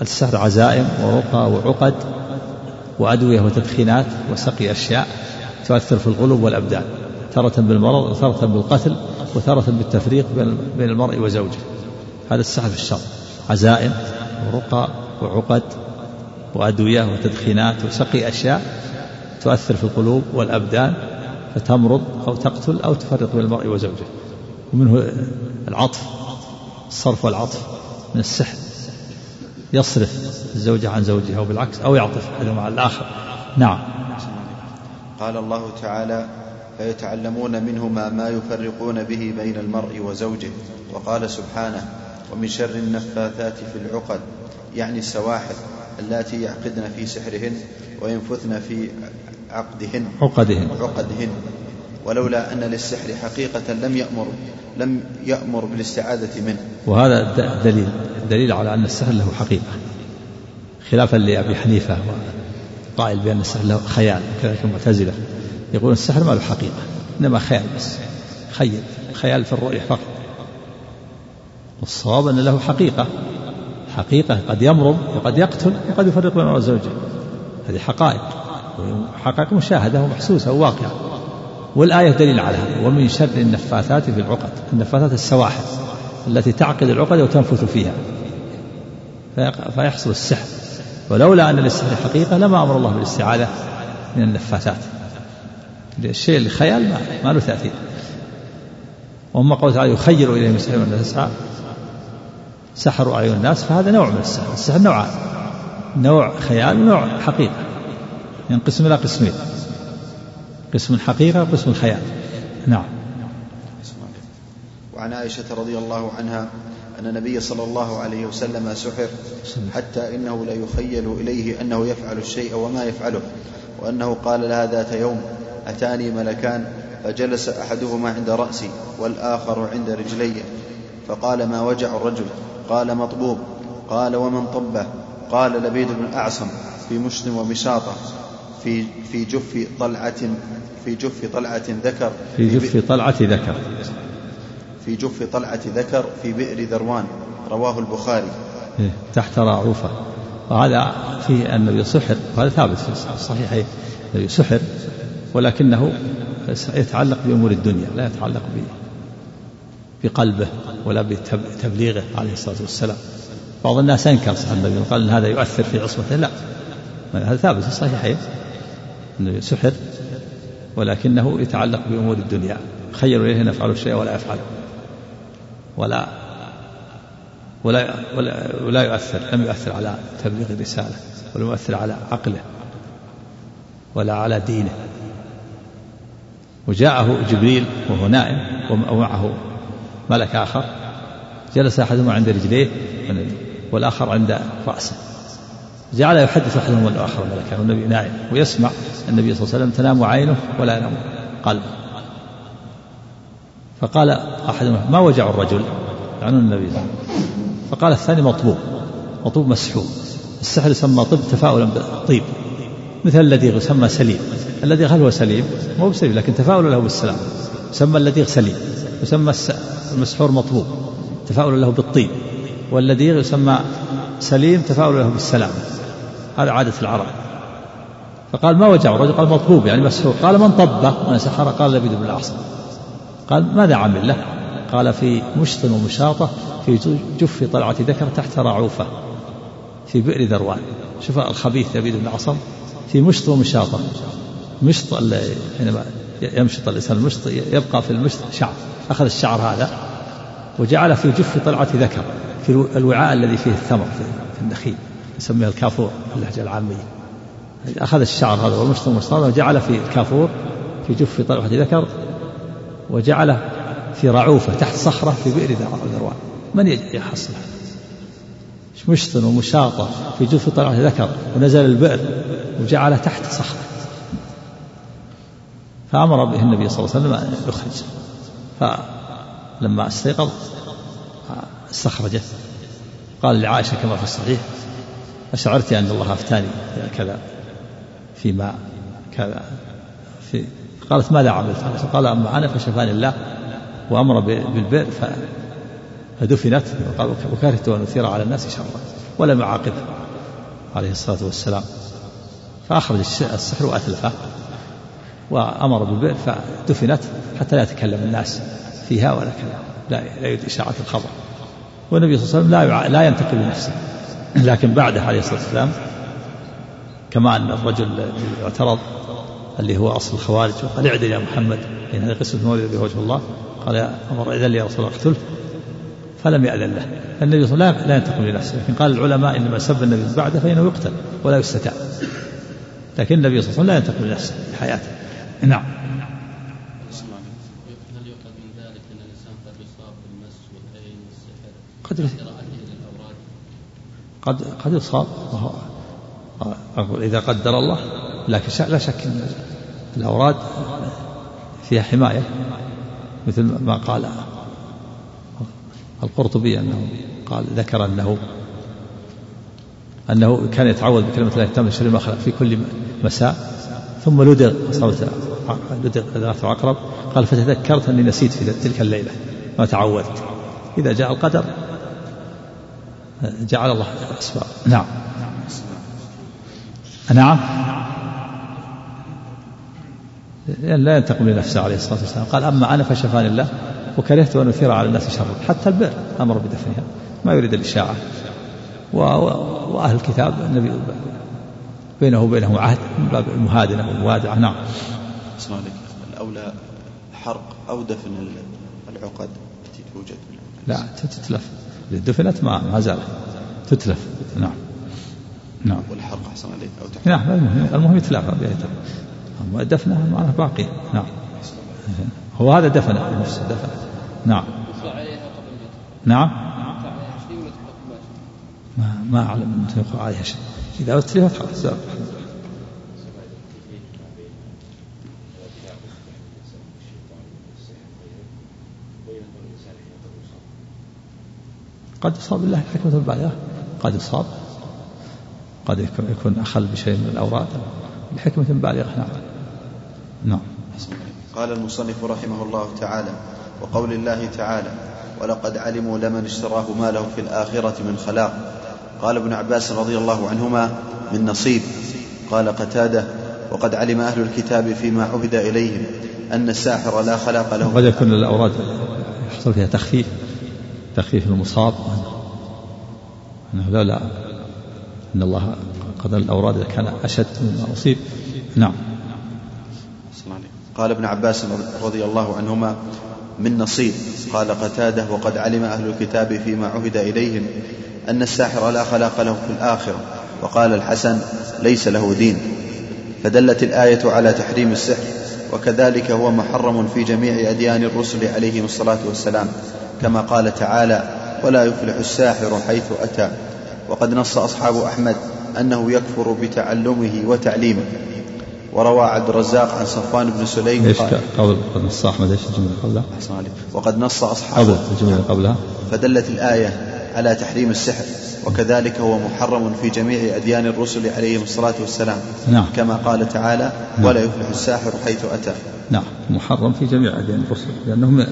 السحر عزائم ورقى وعقد وأدوية وتدخينات وسقي أشياء تؤثر في القلوب والأبدان تارة بالمرض وتارة بالقتل وتارة بالتفريق بين المرء وزوجه. هذا السحر في الشرع عزائم ورقى وعقد وأدوية وتدخينات وسقي أشياء تؤثر في القلوب والأبدان فتمرض أو تقتل أو تفرق بين المرء وزوجه. ومنه العطف الصرف والعطف من السحر. يصرف الزوجة عن زوجها وبالعكس أو يعطف أحدهما على الآخر. نعم. قال الله تعالى فيتعلمون منهما ما يفرقون به بين المرء وزوجه. وقال سبحانه ومن شر النفاثات في العقد يعني السواحل اللاتي يعقدن في سحرهن وينفثن في عقدهن. عقدهن. عقدهن. ولولا أن للسحر حقيقة لم يأمر لم يأمر بالاستعاذة منه. وهذا دليل دليل على أن السحر له حقيقة. خلافا لأبي حنيفة قائل بأن السحر له خيال كذلك المعتزلة يقول السحر ما له حقيقة إنما خيال بس خيل خيال في الرؤية فقط. والصواب أن له حقيقة حقيقة قد يمرض وقد يقتل وقد يفرق بين وزوجه هذه حقائق حقائق مشاهدة ومحسوسة وواقعة. والآية دليل على هذا. ومن شر النفاثات في العقد النفاثات السواحل التي تعقد العقد وتنفث فيها. فيحصل السحر. ولولا أن للسحر حقيقة لما أمر الله بالاستعاذة من النفاثات. الشيء الخيال ما, ما له تأثير. وأما قوله تعالى يخير إليهم السحر من تسعى سحروا أعين الناس فهذا نوع من السحر. السحر نوعان. نوع خيال ونوع حقيقة. ينقسم إلى قسمين. قسم الحقيقة وقسم الخيال. نعم. وعن عائشة رضي الله عنها أن النبي صلى الله عليه وسلم سحر حتى إنه لا يخيل إليه أنه يفعل الشيء وما يفعله وأنه قال لها ذات يوم أتاني ملكان فجلس أحدهما عند رأسي والآخر عند رجلي فقال ما وجع الرجل؟ قال مطبوب. قال ومن طبه؟ قال لبيد بن الأعصم في مسلم ومشاطة. في في جف طلعة في جف طلعة ذكر. في جف طلعة ذكر. في جف طلعة ذكر في بئر ذروان. رواه البخاري. إيه، تحت راعوفة وهذا في النبي سحر وهذا ثابت في الصحيحين. النبي سحر ولكنه يتعلق بأمور الدنيا لا يتعلق بقلبه ولا بتبليغه عليه الصلاة والسلام. بعض الناس أنكر صحيح النبي قال أن هذا يؤثر في عصمته. لا. هذا ثابت في الصحيحين. أنه سحر ولكنه يتعلق بأمور الدنيا. خير إليه أن يفعل الشيء ولا يفعله. ولا ولا ولا, ولا يؤثر لم يؤثر على تبليغ الرسالة ولا يؤثر على عقله ولا على دينه. وجاءه جبريل وهو نائم ومعه ملك آخر. جلس أحدهما عند رجليه والآخر عند رأسه. جعل يحدث أحدهما الآخر ملكا والنبي نائم. ويسمع النبي صلى الله عليه وسلم تنام عينه ولا ينام قلبه. فقال أحدهما ما وجع الرجل؟ يعنون النبي. فقال الثاني مطبوب. مطبوب مسحوب. السحر يسمى طب تفاؤلا بالطيب مثل الذي يسمى سليم. الذي هل هو سليم؟ مو بسليم لكن تفاؤل له بالسلام. يسمى الذي سليم. يسمى المسحور مطبوب. تفاؤل له بالطيب. والذي يسمى سليم تفاؤل له بالسلام. هذا عادة العرب. فقال ما وجع الرجل قال مطبوب يعني مسحور قال من طبه من سحر؟ قال لبيد بن الأعصم. قال ماذا عمل له؟ قال في مشط ومشاطة في جف طلعة ذكر تحت رعوفة في بئر ذروان. شوف الخبيث لبيد بن الأعصم في مشط ومشاطة. مشط حينما يمشط الإنسان المشط يبقى في المشط شعر. أخذ الشعر هذا وجعل في جف طلعة ذكر في الوعاء الذي فيه الثمر في النخيل. يسميها الكافور اللهجة العامية. أخذ الشعر هذا والمشط والمشطاط وجعل في الكافور في جف طلعة ذكر وجعله في رعوفة تحت صخرة في بئر ذروان. من يحصل؟ مشط ومشاطة في جف طلعة ذكر ونزل البئر وجعله تحت صخرة. فأمر به النبي صلى الله عليه وسلم أن يخرج. فلما استيقظ استخرجه قال لعائشة كما في الصحيح أشعرت أن الله أفتاني كذا فيما كذا في قالت ماذا عملت؟ قال أما أنا فشفاني الله وأمر بالبئر فدفنت وقال وكرهت أن أثير على الناس شرا ولم يعاقب عليه الصلاة والسلام. فأخرج السحر وأتلفه وأمر بالبئر فدفنت حتى لا يتكلم الناس فيها ولا كلام لا لا يريد إشاعة الخبر. والنبي صلى الله عليه وسلم لا لا ينتقل بنفسه لكن بعده عليه الصلاة والسلام كما أن الرجل اعترض اللي هو أصل الخوارج وقال اعدل يا محمد إن هذه قصة مولد بوجه الله قال يا عمر إذن لي يا رسول الله اقتله فلم يأذن له. النبي صلى الله عليه وسلم لا ينتقم لنفسه لكن قال العلماء إنما سب النبي بعده فإنه يقتل ولا يستتاب. لكن النبي صلى الله عليه وسلم لا ينتقم لنفسه في حياته. نعم. قد يصاب بالمس والعين والسحر قد قراءته للاوراد قد قد يصاب أقول إذا قدر الله لكن لا شك أن الأوراد فيها حماية مثل ما قال القرطبي أنه قال ذكر أنه أنه كان يتعوذ بكلمة الله التامة شر ما خلق في كل مساء. ثم لدغ أصابت لدغ ذات عقرب قال فتذكرت أني نسيت في تلك الليلة ما تعودت إذا جاء القدر جعل الله أسباب نعم. نعم. لا ينتقم لنفسه عليه الصلاة والسلام. قال أما أنا فشفاني الله وكرهت أن أثير على الناس شرا حتى البئر أمر بدفنها. ما يريد الإشاعة. وأهل الكتاب النبي بينه وبينهم عهد من باب المهادنة والموادعة نعم عليكم. الأولى حرق أو دفن العقد التي توجد. لا تتلف. دفنت ما ما زالت تتلف. نعم. نعم. والحرق أحسن عليك أو تحرق. نعم المهم المهم يتلافى أما دفنها معناها باقي نعم. هو هذا دفن نفسه دفن. نعم. نعم. ما ما أعلم أن يقع عليها شيء. إذا أتلفت خلاص قد يصاب الله حكمة بالغة قد يصاب. قد يكون أخل بشيء من الأوراد. لحكمة بالغة نعم. نعم. قال المصنف رحمه الله تعالى وقول الله تعالى ولقد علموا لمن اشتراه ما له في الآخرة من خلاق. قال ابن عباس رضي الله عنهما من نصيب. قال قتادة وقد علم أهل الكتاب فيما عهد إليهم أن الساحر لا خلاق له. قد يكون الأوراد يحصل فيها تخفيف. تخفيف المصاب. أنه لا لا. أن الله قد الأوراد كان أشد مما أصيب. نعم. قال ابن عباس رضي الله عنهما من نصيب. قال قتادة وقد علم أهل الكتاب فيما عهد إليهم أن الساحر لا خلاق له في الآخرة. وقال الحسن ليس له دين. فدلت الآية على تحريم السحر وكذلك هو محرم في جميع أديان الرسل عليهم الصلاة والسلام. كما قال تعالى ولا يفلح الساحر حيث أتى وقد نص أصحاب أحمد أنه يكفر بتعلمه وتعليمه. وروى عبد الرزاق عن صفوان بن سليم إيش قبل قد نص أحمد إيش الجملة قبلها؟ وقد نص أصحاب قبل الجملة قبلها. فدلت الآية على تحريم السحر وكذلك هو محرم في جميع أديان الرسل عليهم الصلاة والسلام نعم. كما قال تعالى ولا يفلح الساحر حيث أتى. نعم. محرم في جميع أديان الرسل لأنه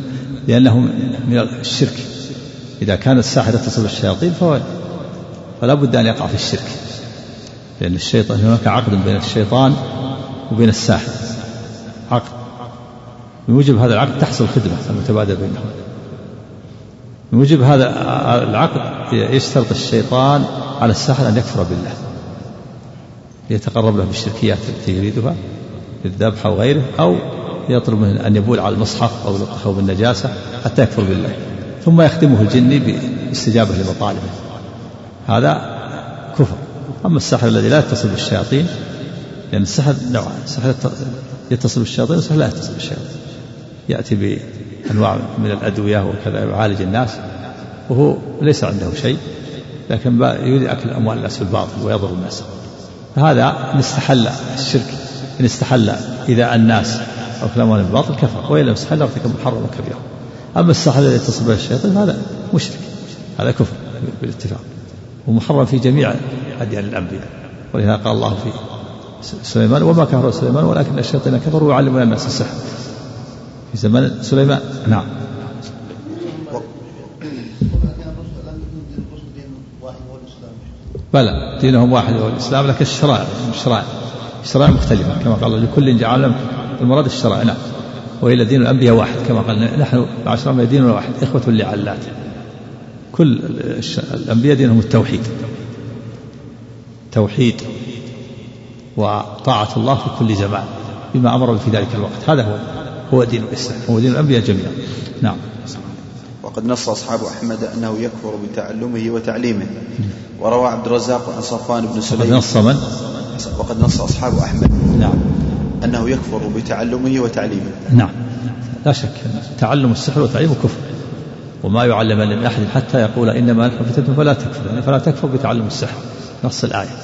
لأنه من الشرك. إذا كان الساحر يتصل بالشياطين فهو فلا بد أن يقع في الشرك لأن الشيطان هناك عقد بين الشيطان وبين الساحر. عقد. بموجب هذا العقد تحصل خدمة المتبادل بينهم. بموجب هذا العقد يشترط الشيطان على الساحر أن يكفر بالله ليتقرب له بالشركيات التي يريدها بالذبح أو غيره أو يطلب منه أن يبول على المصحف أو يلقحه بالنجاسة حتى يكفر بالله ثم يخدمه الجني باستجابة لمطالبه. هذا كفر. أما الساحر الذي لا يتصل بالشياطين لأن السحر نوعان السحر يتصل بالشياطين والسحر لا يتصل بالشياطين. يأتي بأنواع من الأدوية وكذا يعالج الناس وهو ليس عنده شيء لكن يريد أكل أموال الناس بالباطل ويضر الناس. هذا إن استحل الشرك إن استحل إذا الناس أو أموال بالباطل كفر وإن لم استحل ارتكب محرما كبيرا أما السحر الذي يتصل به الشيطان هذا مشرك هذا كفر بالاتفاق. ومحرم في جميع أديان الأنبياء. ولهذا قال الله في سليمان وما كفر سليمان ولكن الشياطين كفروا يعلمون الناس السحر. في زمان سليمان. نعم. بلى دينهم واحد وهو الإسلام لكن الشرائع الشرائع. الشرائع مختلفة كما قال لكل جعلنا المراد الشرائع نعم. وإلى دين الأنبياء واحد كما قال نحن الانبياء ديننا واحد إخوة لعلات. كل الأنبياء دينهم التوحيد. توحيد وطاعة الله في كل زمان بما أمر في ذلك الوقت. هذا هو. هو دين الإسلام. هو دين الأنبياء جميعا. نعم. وقد نص أصحاب أحمد أنه يكفر بتعلمه وتعليمه. وروى عبد الرزاق عن صفوان بن سليم. وقد نص من؟ وقد نص أصحاب أحمد. نعم. أنه يكفر بتعلمه وتعليمه. نعم. لا شك. تعلم السحر وتعليمه كفر وما يعلم من أحد حتى يقول إنما نحن فتنة فلا تكفر. يعني فلا تكفر بتعلم السحر. نص الآية.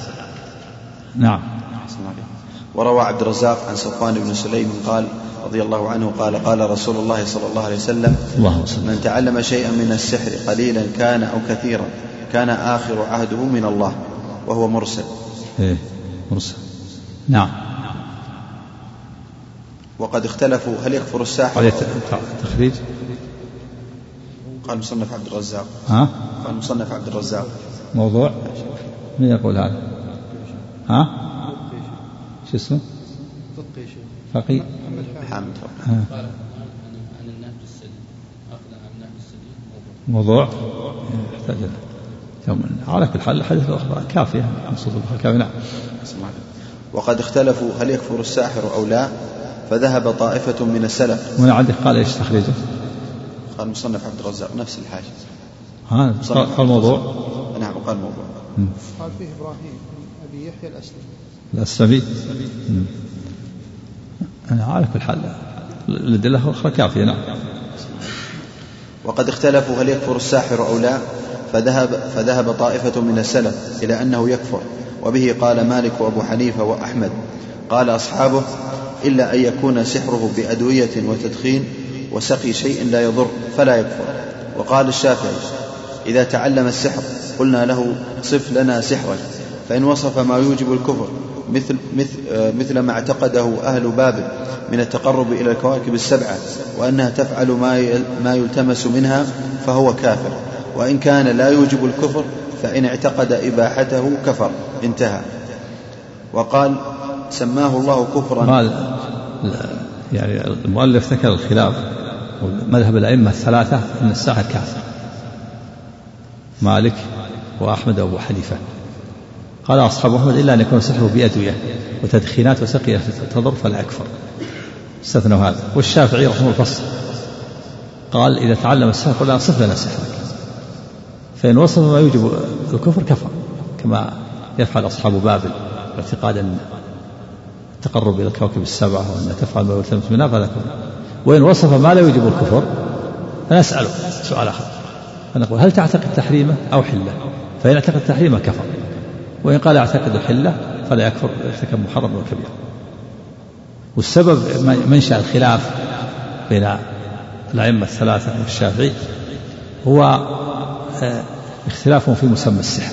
نعم. وروى عبد الرزاق عن صفوان بن سليم قال رضي الله عنه قال قال رسول الله صلى الله عليه وسلم الله من تعلم شيئا من السحر قليلا كان أو كثيرا كان آخر عهده من الله وهو مرسل. إيه مرسل. نعم. وقد اختلفوا هل يكفر الساحر؟ تخريج. قال مصنف عبد الرزاق. ها؟ قال مصنف عبد الرزاق. موضوع؟ من يقول هذا؟ ها؟ شو اسمه؟ فقيه. حامد عن موضوع؟ يحتاج على كل حال الحديث الأخبار كافية نصوص كافية. نعم. وقد اختلفوا هل يكفر الساحر أو لا فذهب طائفة من السلف. وهنا عندك قال إيش تخريجه؟ قال مصنف عبد الرزاق نفس الحاجة. ها قال موضوع؟ نعم قال موضوع. قال فيه إبراهيم أبي يحيى الأسلمي. الأسلمي؟ أنا كل حال. الأدلة الأخرى كافية نعم. وقد اختلفوا هل يكفر الساحر أو لا فذهب, فذهب طائفة من السلف إلى أنه يكفر وبه قال مالك وأبو حنيفة وأحمد. قال أصحابه إلا أن يكون سحره بأدوية وتدخين وسقي شيء لا يضر فلا يكفر. وقال الشافعي إذا تعلم السحر قلنا له صف لنا سحرك فإن وصف ما يوجب الكفر. مثل, مثل, مثل ما اعتقده أهل بابل من التقرب إلى الكواكب السبعة وأنها تفعل ما ما يلتمس منها فهو كافر. وإن كان لا يوجب الكفر فإن اعتقد إباحته كفر انتهى. وقال سماه الله كفرا. قال يعني المؤلف ذكر الخلاف مذهب الأئمة الثلاثة أن الساحر كافر. مالك وأحمد وأبو حنيفة. قال أصحاب أحمد إلا أن يكون سحره بأدوية وتدخينات وسقية تضر فلا يكفر استثنوا هذا. والشافعي رحمه الله فصل. قال إذا تعلم السحر قل صف لنا سحرك. فإن وصف ما يوجب الكفر كفر كما يفعل أصحاب بابل باعتقاد أن التقرب إلى الكواكب السبعة وأن تفعل ما يلتمس منها فلا كفر وإن وصف ما لا يوجب الكفر فنسأله سؤال آخر. فنقول هل تعتقد تحريمه أو حله؟ فإن اعتقد تحريمه كفر. وإن قال اعتقد حلة فلا يكفر ارتكب محرم وكبير. والسبب منشأ الخلاف بين الأئمة الثلاثة والشافعي هو آه، اختلافهم في مسمى السحر.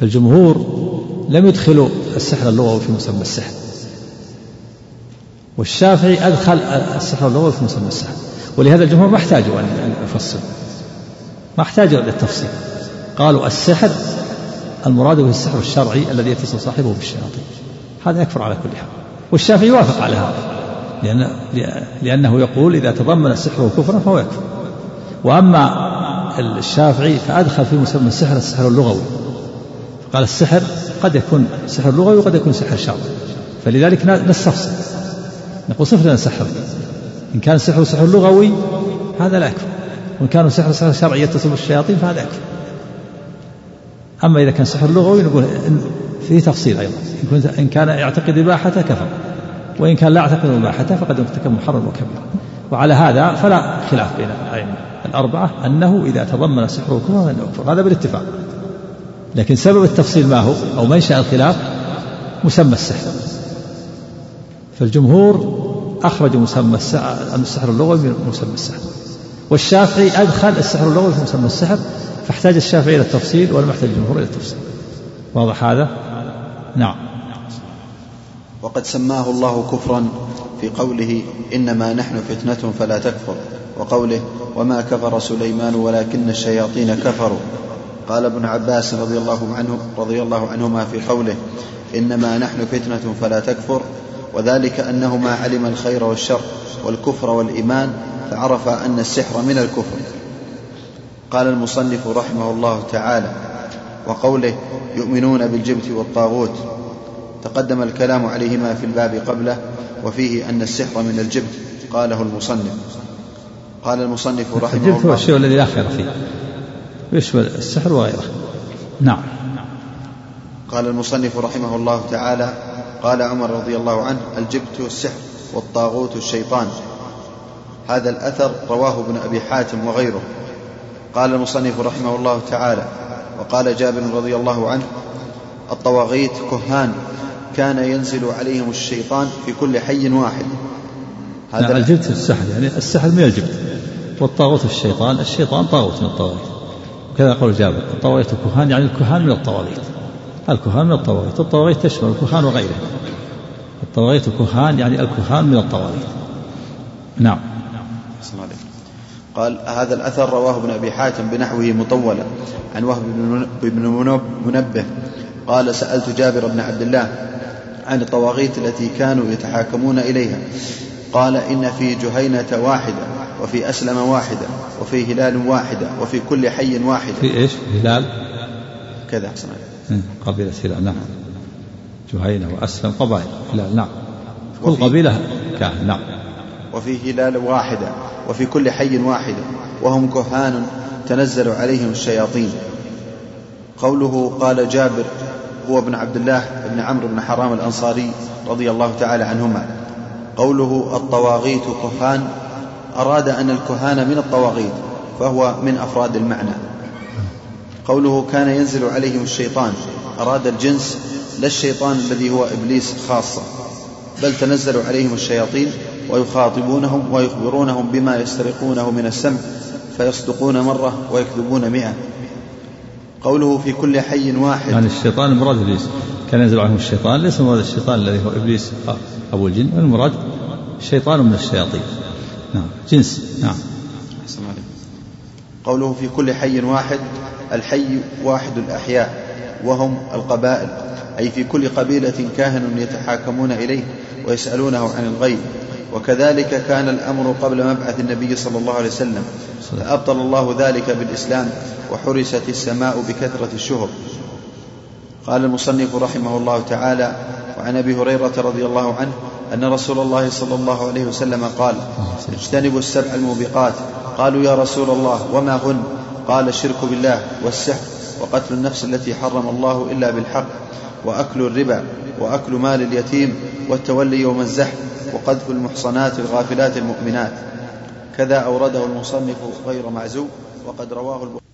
فالجمهور لم يدخلوا السحر اللغوي في مسمى السحر. والشافعي أدخل السحر اللغوي في مسمى السحر. ولهذا الجمهور ما احتاجوا أن يفصلوا. ما احتاجوا للتفصيل قالوا السحر المراد به السحر الشرعي الذي يتصل صاحبه بالشياطين. هذا يكفر على كل حال. والشافعي يوافق على هذا لأن لأنه يقول إذا تضمن السحر كفرا فهو يكفر. وأما الشافعي فأدخل في مسمى السحر السحر اللغوي. قال السحر قد يكون سحر لغوي وقد يكون سحر شرعي. فلذلك نستفصل نقول صف لنا سحر. إن كان السحر سحر لغوي هذا لا يكفر. وإن كان سحر سحر شرعي يتصل بالشياطين فهذا يكفر. أما إذا كان سحر لغوي نقول فيه تفصيل أيضا. إن, كان يعتقد إباحته كفر. وإن كان لا يعتقد إباحته فقد ارتكب محرم وكبير. وعلى هذا فلا خلاف بين الأئمة. الأربعة أنه إذا تضمن سحر الكفر فإنه يكفر هذا بالاتفاق. لكن سبب التفصيل ما هو؟ أو منشأ الخلاف؟ مسمى السحر. فالجمهور أخرجوا مسمى السحر اللغوي من مسمى السحر. والشافعي أدخل السحر اللغوي في مسمى السحر فاحتاج الشافعي إلى التفصيل ولم يحتاج الجمهور إلى التفصيل. واضح هذا؟ نعم. وقد سماه الله كفرا في قوله إنما نحن فتنة فلا تكفر وقوله وما كفر سليمان ولكن الشياطين كفروا. قال ابن عباس رضي الله عنه رضي الله عنهما في قوله إنما نحن فتنة فلا تكفر وذلك أنه ما علم الخير والشر والكفر والإيمان فعرف أن السحر من الكفر. قال المصنف رحمه الله تعالى وقوله يؤمنون بالجبت والطاغوت تقدم الكلام عليهما في الباب قبله وفيه أن السحر من الجبت قاله المصنف. قال المصنف رحمه الله الجبت هو الشيء الذي لا خير فيه. يشمل السحر وغيره؟ نعم. قال المصنف رحمه الله تعالى قال عمر رضي الله عنه الجبت السحر والطاغوت الشيطان. هذا الأثر رواه ابن أبي حاتم وغيره. قال المصنف رحمه الله تعالى وقال جابر رضي الله عنه الطواغيت كهان كان ينزل عليهم الشيطان في كل حي واحد. هذا نعم الجبت السحر يعني السحر من الجبت. والطاغوت الشيطان الشيطان طاغوت من الطواغيت. كذا قول جابر الطواغيت كهان يعني الكهان من الطواغيت. الكهان من الطواغيت الطواغيت تشمل الكهان وغيره. الطواغيت كهان يعني الكهان من الطواغيت. نعم. قال هذا الأثر رواه ابن أبي حاتم بنحوه مطولا عن وهب بن منبه. قال سألت جابر بن عبد الله عن الطواغيت التي كانوا يتحاكمون إليها. قال إن في جهينة واحدة وفي أسلم واحدة وفي هلال واحدة وفي كل حي واحدة. في إيش؟ هلال؟ كذا أحسن قبيلة هلال نعم. جهينة وأسلم قبائل هلال نعم. كل قبيلة كان نعم. وفي هلال واحدة وفي كل حي واحدة وهم كهان تنزل عليهم الشياطين. قوله قال جابر هو ابن عبد الله بن عمرو بن حرام الأنصاري رضي الله تعالى عنهما. قوله الطواغيت كهان أراد أن الكهان من الطواغيت فهو من أفراد المعنى. قوله كان ينزل عليهم الشيطان أراد الجنس لا الشيطان الذي هو إبليس خاصة بل تنزل عليهم الشياطين ويخاطبونهم ويخبرونهم بما يسترقونه من السمع فيصدقون مرة ويكذبون مئة. قوله في كل حي واحد. يعني الشيطان المراد إبليس. كان ينزل عنهم الشيطان ليس المراد الشيطان الذي هو إبليس أبو الجن المراد شيطان من الشياطين. نعم جنس. نعم. قوله في كل حي واحد الحي واحد الأحياء وهم القبائل أي في كل قبيلة كاهن يتحاكمون إليه ويسألونه عن الغيب. وكذلك كان الأمر قبل مبعث النبي صلى الله عليه وسلم. فأبطل الله ذلك بالإسلام وحرست السماء بكثرة الشهب. قال المصنف رحمه الله تعالى وعن أبي هريرة رضي الله عنه أن رسول الله صلى الله عليه وسلم قال اجتنبوا السبع الموبقات. قالوا يا رسول الله وما هن؟ قال الشرك بالله والسحر وقتل النفس التي حرم الله إلا بالحق. وأكل الربا وأكل مال اليتيم والتولي يوم الزحف وقذف المحصنات الغافلات المؤمنات. كذا أورده المصنف غير معزو وقد رواه البخاري.